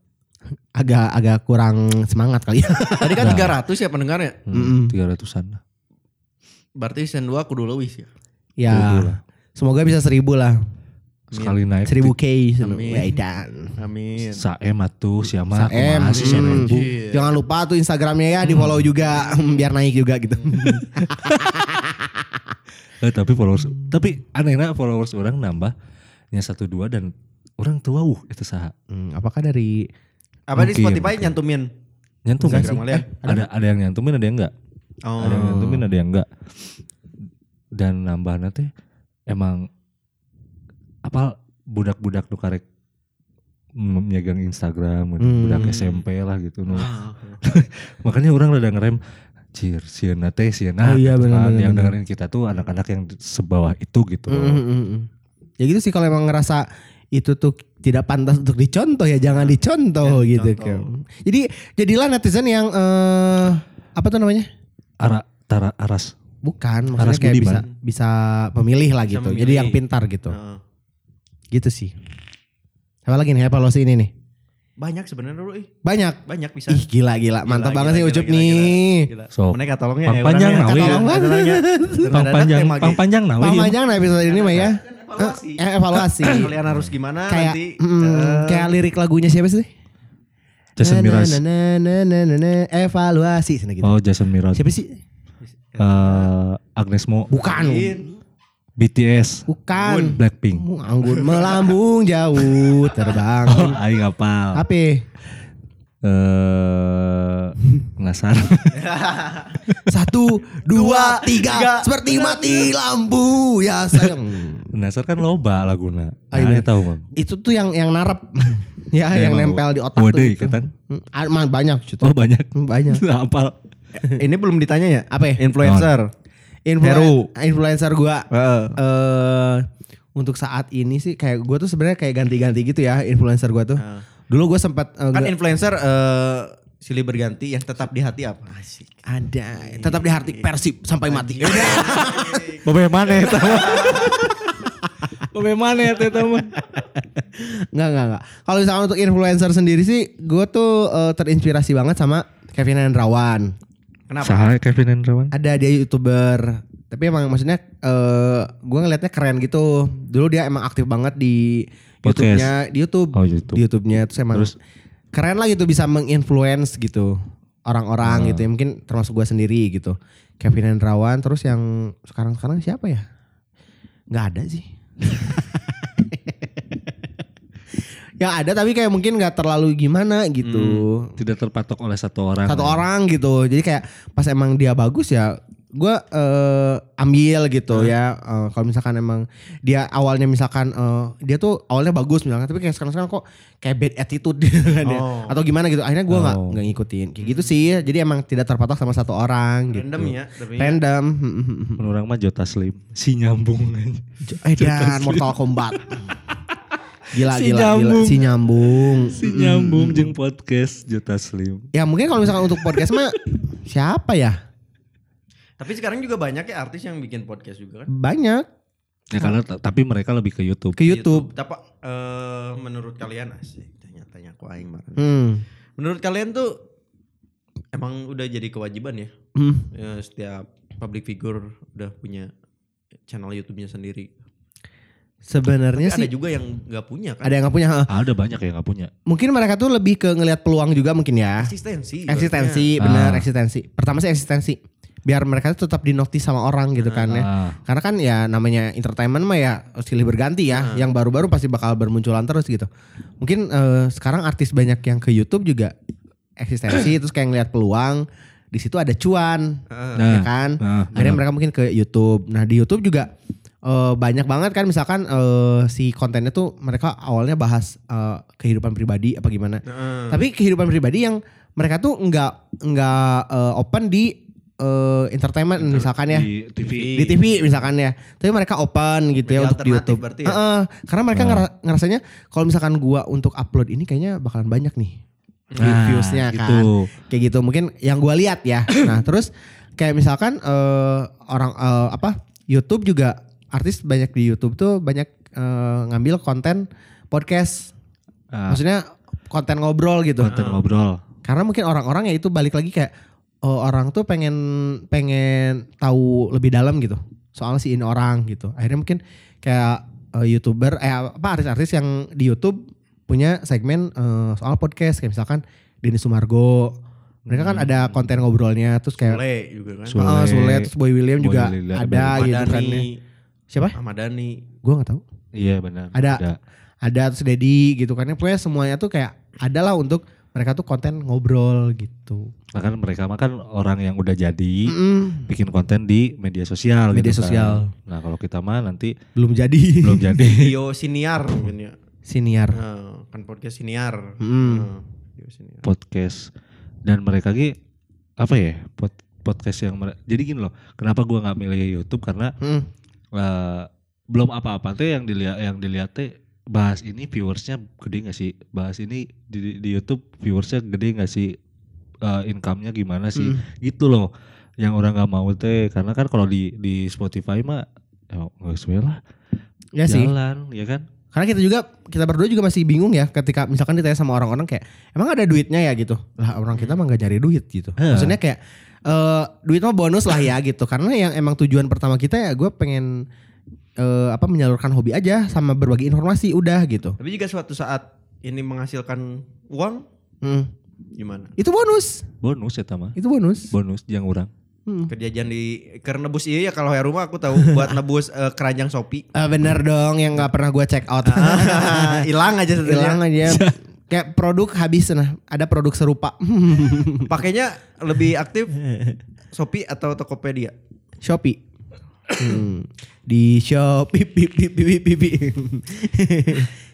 Agak agak kurang semangat kali ya. Tadi kan Nah. 300 ya pendengarnya. hmm, 300-an lah. Berarti season 2 kudu leuwih ya. ya semoga bisa seribu lah. Sekali naik Seribu K. Amin. Ya, dan. Amin. Saem atuh siapa Saem. Hmm. Jangan lupa tuh Instagramnya ya di follow juga biar naik juga gitu. Eh, tapi followers tapi anehnya followers orang nambah nya satu dua dan orang tua uh itu saha Hmm, apakah dari Apa di Mungkin, Spotify mungkin. nyantumin? nyantum nggak sih? Eh, ada ada yang nyantumin ada yang enggak Oh. ada yang nyantumin ada yang enggak dan nambahnya teh emang apa budak-budak nu karek menyagang Instagram Hmm. budak SMP lah gitu. Ah. makanya orang rada ngerem Cir, sieuna teh sieuna Oh iya, gitu benar, kan. yang dengerin kita tuh anak-anak yang sebawah itu gitu. Mm, mm, mm, mm. Ya gitu sih kalau emang ngerasa itu tuh tidak pantas untuk dicontoh ya jangan dicontoh Ya, gitu contoh. kan. Jadi jadilah netizen yang eh apa tuh namanya? Ara, tara, aras. Bukan, maksudnya Aras kayak bisa Budiman. bisa memilih lah Bisa gitu. Jadi yang pintar gitu. Heeh. Gitu sih. Apa lagi nih evaluasi ini nih? Banyak sebenarnya dulu ih. Banyak. Banyak bisa. Ih gila gila, mantap Gila, banget gila, sih Ucup nih. Gila. So, Mana katolongnya pang panjang nawi ya. Katolongnya. Pang panjang, Tema pang panjang nah. Pang panjang nah episode ini mah ya. Evaluasi. Eh, evaluasi. Kalian harus gimana kayak nanti? mm, eh, kayak lirik lagunya siapa sih? Jason Na, na, Miraz. na, na, na, na, na, na, evaluasi sana gitu. Oh, Jason Miraz. Siapa sih? Eh, Agnes Mo. Bukan. BTS, Bukan. Blackpink. Anggun melambung jauh terbang. Oh, aing hafal. Apa? Eh, ngasar. Satu, dua, tiga, seperti mati lampu ya sayang. Nasar kan loba laguna. Ah, Nah, iya. tahu bang. Itu tuh yang yang narap. ya, Ya, yang nempel di otak Wode tuh. gitu. Hmm, ah, man- banyak cuy. Oh banyak. Banyak. Hafal. Ini belum ditanya ya? Apa ya? Influencer. Influen- Heru. influencer gua Heeh. eh untuk saat ini sih kayak gua tuh sebenarnya kayak ganti-ganti gitu ya influencer gua tuh. Dulu gua sempat eh, Kan influencer eh silih berganti yang tetap di hati apa? Asik. ada tetap di hati Persib sampai mati. Bagaimana ya tahu? Bagaimana ya tahu? Enggak enggak enggak. Kalau misalnya untuk influencer sendiri sih gua tuh eh, terinspirasi banget sama Kevin Hendrawan. Kenapa? Sahai Kevin Hendrawan. Ada dia YouTuber. Tapi emang maksudnya eh gua ngelihatnya keren gitu. Dulu dia emang aktif banget di. YouTube-nya, di YouTube. Oh, YouTube. Di YouTube-nya terus emang Terus? keren lah gitu bisa menginfluence gitu orang-orang Ah. gitu ya. Mungkin termasuk gua sendiri gitu. Kevin Hendrawan terus yang sekarang-sekarang siapa ya? Nggak ada sih. Yang ada tapi kayak mungkin nggak terlalu gimana gitu. Tidak terpatok oleh satu orang. Satu orang gitu. Jadi kayak pas emang dia bagus ya gua eh, ambil gitu ya. Eh, kalau misalkan emang dia awalnya misalkan eh, dia tuh awalnya bagus misalkan tapi kayak sekarang-sekarang kok kayak bad attitude gitu kan ya. Oh. Atau gimana gitu. Akhirnya gua nggak Oh. nggak ngikutin. Kayak gitu sih. Jadi emang tidak terpatok sama satu orang gitu. Random ya. tapi ya. Random. Menurut orang mah Jota Slim. Si nyambung. Eh dan Mortal Kombat. Gila Si gila gila nyambung. si nyambung. si nyambung jeng podcast Jota Slim. Ya mungkin kalau misalkan untuk podcast mah siapa ya? Tapi sekarang juga banyak ya artis yang bikin podcast juga kan. Banyak Ya karena tapi mereka lebih ke YouTube. ke YouTube. Tapi eh, menurut kalian asik tanya-tanya ku aing mah. Hmm. Menurut kalian tuh emang udah jadi kewajiban ya? Hmm. Ya, setiap public figure udah punya channel YouTube-nya sendiri. Sebenarnya sih ada juga yang nggak punya kan? ada yang nggak punya. heeh. Ada banyak yang nggak punya. Mungkin mereka tuh lebih ke ngelihat peluang juga mungkin ya. Eksistensi. Eksistensi, Ah. benar eksistensi. Pertama sih eksistensi. Biar mereka tuh tetap dinotis sama orang gitu kan ya. Ah, Karena kan ya namanya entertainment mah ya silih berganti ya. Yang baru-baru pasti bakal bermunculan terus gitu. Mungkin eh, sekarang artis banyak yang ke YouTube juga eksistensi terus kayak ngelihat peluang di situ ada cuan, Heeh. ya Nah, kan? nah, Akhirnya mereka mungkin ke YouTube. Nah di YouTube juga eh, banyak banget kan misalkan eh, si kontennya tuh mereka awalnya bahas eh, kehidupan pribadi apa gimana. Heeh. Tapi kehidupan pribadi yang mereka tuh nggak nggak eh, open di eh, entertainment misalkan ya. di TV. Di TV misalkan ya. Tapi mereka open gitu ya Media untuk di YouTube. berarti ya? Heeh, karena mereka ngera- ngerasanya kalau misalkan gua untuk upload ini kayaknya bakalan banyak nih. Nah, viewsnya kan gitu. kayak gitu mungkin yang gua lihat ya nah terus kayak misalkan eh, orang eh, apa YouTube juga artis banyak di YouTube tuh banyak eh, ngambil konten podcast Ah, maksudnya konten ngobrol gitu konten ngobrol. karena mungkin orang-orang ya itu balik lagi kayak oh, orang tuh pengen pengen tahu lebih dalam gitu soal si ini orang gitu akhirnya mungkin kayak eh, youtuber eh apa artis-artis yang di YouTube punya segmen eh, soal podcast kayak misalkan Denny Sumargo mereka kan ada konten ngobrolnya terus kayak Sule juga kan. Sule. Oh, Sule terus Boy William Boy juga William, ada Ahmad gitu kan ya. siapa Ahmad Dhani. gue nggak tahu Iya benar. Ada. ada terus Dedi gitu kan ya pokoknya semuanya tuh kayak ada lah untuk mereka tuh konten ngobrol gitu Nah, kan mereka mah kan orang yang udah jadi Mm-mm. bikin konten di media sosial Media gitu kan. sosial. Nah, kalau kita mah nanti belum jadi belum jadi. Video siniar mungkin ya. siniar Nah, kan podcast siniar. Mm. Nah, siniar. podcast dan mereka ki apa ya pod- podcast yang mere- jadi gini loh kenapa gua nggak milih YouTube karena Mm. eh, belum apa-apa tuh yang dilihat yang dilihat teh bahas ini viewersnya gede nggak sih bahas ini di, di YouTube viewersnya gede nggak sih Eh, income-nya gimana sih Mm. gitu loh yang orang nggak mau teh karena kan kalau di di Spotify mah ya nggak sesuai lah Ya sih. jalan ya kan Karena kita juga kita berdua juga masih bingung ya ketika misalkan ditanya sama orang-orang kayak emang ada duitnya ya gitu. Lah orang kita mah nggak cari duit gitu. Heh. Maksudnya kayak eh duit mah bonus lah ya gitu. Karena yang emang tujuan pertama kita ya gue pengen eh apa menyalurkan hobi aja sama berbagi informasi udah gitu. Tapi jika suatu saat ini menghasilkan uang Hmm. gimana? Itu bonus. bonus ya mah Itu bonus. bonus yang orang Kerjaan di karena nebus iya ya kalau ya rumah aku tahu buat nebus eh, keranjang Shopee. Eh, bener dong yang nggak pernah gue check out. Hilang aja Hilang aja. Kayak produk habis nah, ada produk serupa. Pakainya lebih aktif Shopee atau Tokopedia? Shopee. Hmm. Di Shopee pip pip pip pip pip.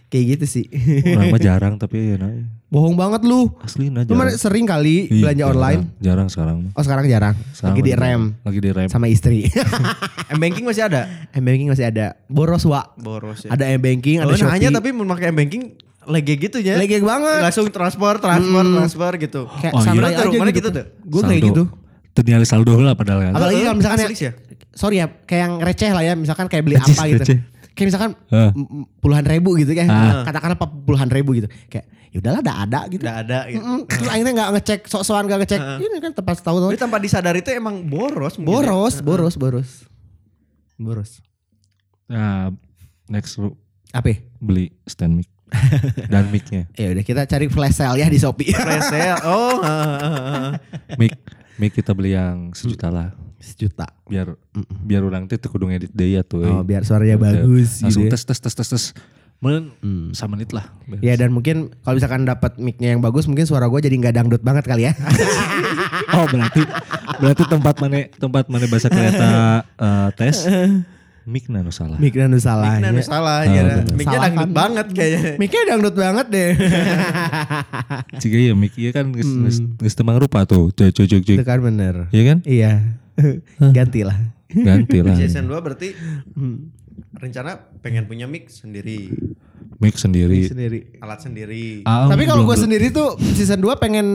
Kayak gitu sih. Orang mah jarang tapi ya nah, Bohong banget lu. asli nah Lu jarang. sering kali Iya, belanja jarang. online. Jarang sekarang. Oh sekarang jarang. Sekarang lagi di rem Lagi di rem. sama istri. M-banking masih ada? M-banking masih ada. Boros wa. Boros ya. Ada M-banking, ada Oh, Shopee. hanya tapi memakai M-banking lege gitu ya. Lege banget. Langsung transfer, transfer, transfer gitu. Kayak Oh, iya. Mana aja Mana gitu. gitu tuh? Gue kayak gitu. Ternyata saldo lah padahal kan. Apalagi kalau misalkan ya? Sorry ya, kayak yang receh lah ya, misalkan kayak beli Receh, apa gitu. receh. Kayak misalkan m- puluhan ribu gitu kan. Ah. Katakanlah apa puluhan ribu gitu. Kayak ya udahlah udah ada gitu. Udah ada gitu. Mm-mm. Terus akhirnya nggak ngecek sok-sokan nggak ngecek. Ini kan tepat tahu tahu. Tanpa disadari itu emang boros ya. Boros, boros, boros. Boros. Nah, next lu Apa? beli stand mic dan micnya. Ya udah kita cari flash sale ya di Shopee. Flash sale. Oh. Mic mic kita beli yang sejuta lah. Sejuta. Biar biar orang teu kudu ngedit deui atuh. Oh, euy. biar suaranya Gitu. bagus Langsung gitu ya. tes tes tes tes tes. Mungkin sama menit lah. Ya dan mungkin kalau misalkan dapat mic-nya yang bagus mungkin suara gue jadi nggak dangdut banget kali ya. Oh berarti berarti tempat mana tempat mana bahasa kereta eh, tes mic nanu salah. mic dan salah. Mic-nya ya. salah Ah, ya. Salah dangdut kan. banget kayaknya. Mic-nya dangdut banget deh. Jika ya mic iya kan geus geus teu mangrupa tuh. Cek cek cek. Itu kan bener. Iya kan? Iya. Gantilah. Ganti lah. Season 2 berarti rencana pengen punya mic sendiri, Mic sendiri. sendiri. alat sendiri. Ah, Tapi kalau gue sendiri tuh season 2 pengen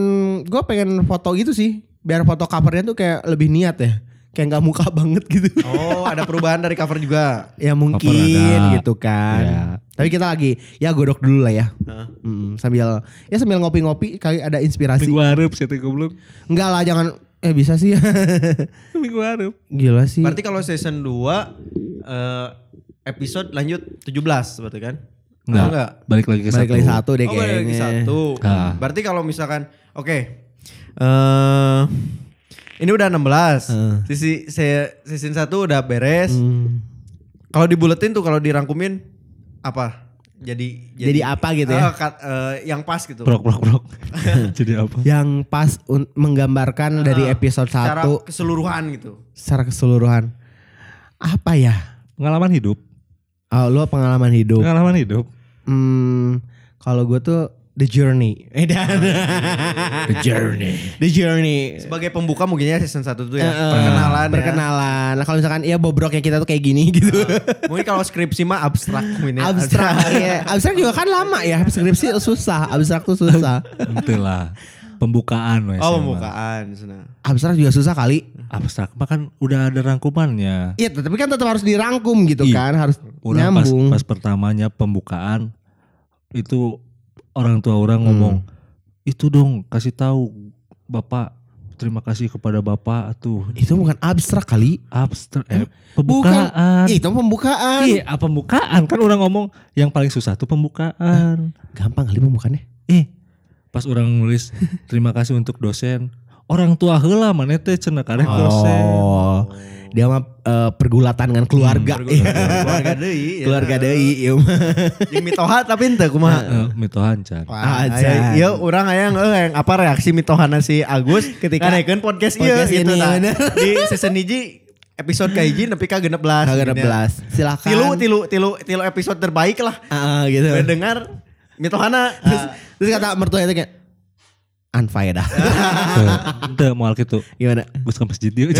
gue pengen foto gitu sih. Biar foto covernya tuh kayak lebih niat ya. Kayak nggak muka banget gitu. Oh, ada perubahan dari cover juga. ya mungkin gitu kan. Ya. Tapi kita lagi ya godok dulu lah ya. Heeh. Mm, sambil ya sambil ngopi-ngopi kali ada inspirasi. Minggu harap sih goblok. Enggak lah jangan eh bisa sih. Minggu harap. Gila sih. Berarti kalau season 2 eh, episode lanjut 17 berarti kan? Enggak. Enggak. Balik lagi ke balik satu. lagi satu deh Oh, balik lagi kayaknya. satu. Ah. Berarti kalau misalkan oke. eh ini udah 16. Hmm. Sisi saya season 1 udah beres. Hmm. Kalau dibuletin tuh kalau dirangkumin apa? Jadi Jadi apa gitu ya? Ah, kat- eh, yang pas gitu. Prok prok prok. Jadi apa? Yang pas un- menggambarkan dari episode Secara 1 keseluruhan gitu. secara keseluruhan. Apa ya? Pengalaman hidup. Oh, lo pengalaman hidup. Pengalaman hidup. Hmm, kalau gue tuh The Journey. Eh, dan- The journey. The Journey. Sebagai pembuka mungkin ya season 1 tuh ya. Eh, perkenalan ya. Perkenalan. Nah, kalau misalkan iya bobroknya kita tuh kayak gini gitu. Mungkin kalau skripsi mah abstrak mungkin ya. Abstrak ya. Abstrak juga kan lama ya. Skripsi susah. Abstrak tuh susah. Ente lah. Pembukaan wes. Oh, emang. pembukaan. Abstrak juga susah kali. Abstrak mah kan udah ada rangkumannya. Iya, tapi kan tetap harus dirangkum gitu Iya. kan, harus pas, nyambung. pas pertamanya pembukaan itu orang tua orang ngomong itu dong kasih tahu bapak terima kasih kepada bapak tuh Itu bukan abstrak kali. abstrak eh, pembukaan. Itu pembukaan. iya ah, pembukaan. Kan orang ngomong yang paling susah tuh pembukaan. Gampang kali pembukaannya. eh pas orang nulis terima kasih untuk dosen. Orang tua heula mana teh cenah karek dosen. Oh. Dia mah eh, pergulatan dengan keluarga. Iya. Keluarga deui. ya. keluarga deui ieu mah. Jeung mitoha tapi ente kumaha. Eh, mitohan can Wah, Ajan. aya- Iya, orang aya eh, yang apa reaksi mitohana si Agus Ketika- nganekeun podcast ieu podcast gitu ini, nah. Di season hiji episode kaiji nepi ka 16. Kagak Gini. belas. Silakan. Tilu tilu tilu tilu episode terbaik lah. Ah, gitu. Mendengar mitohana Terus, terus kata mertua itu kayak unfaedah. ente moal gitu Gimana? gus ke masjid dia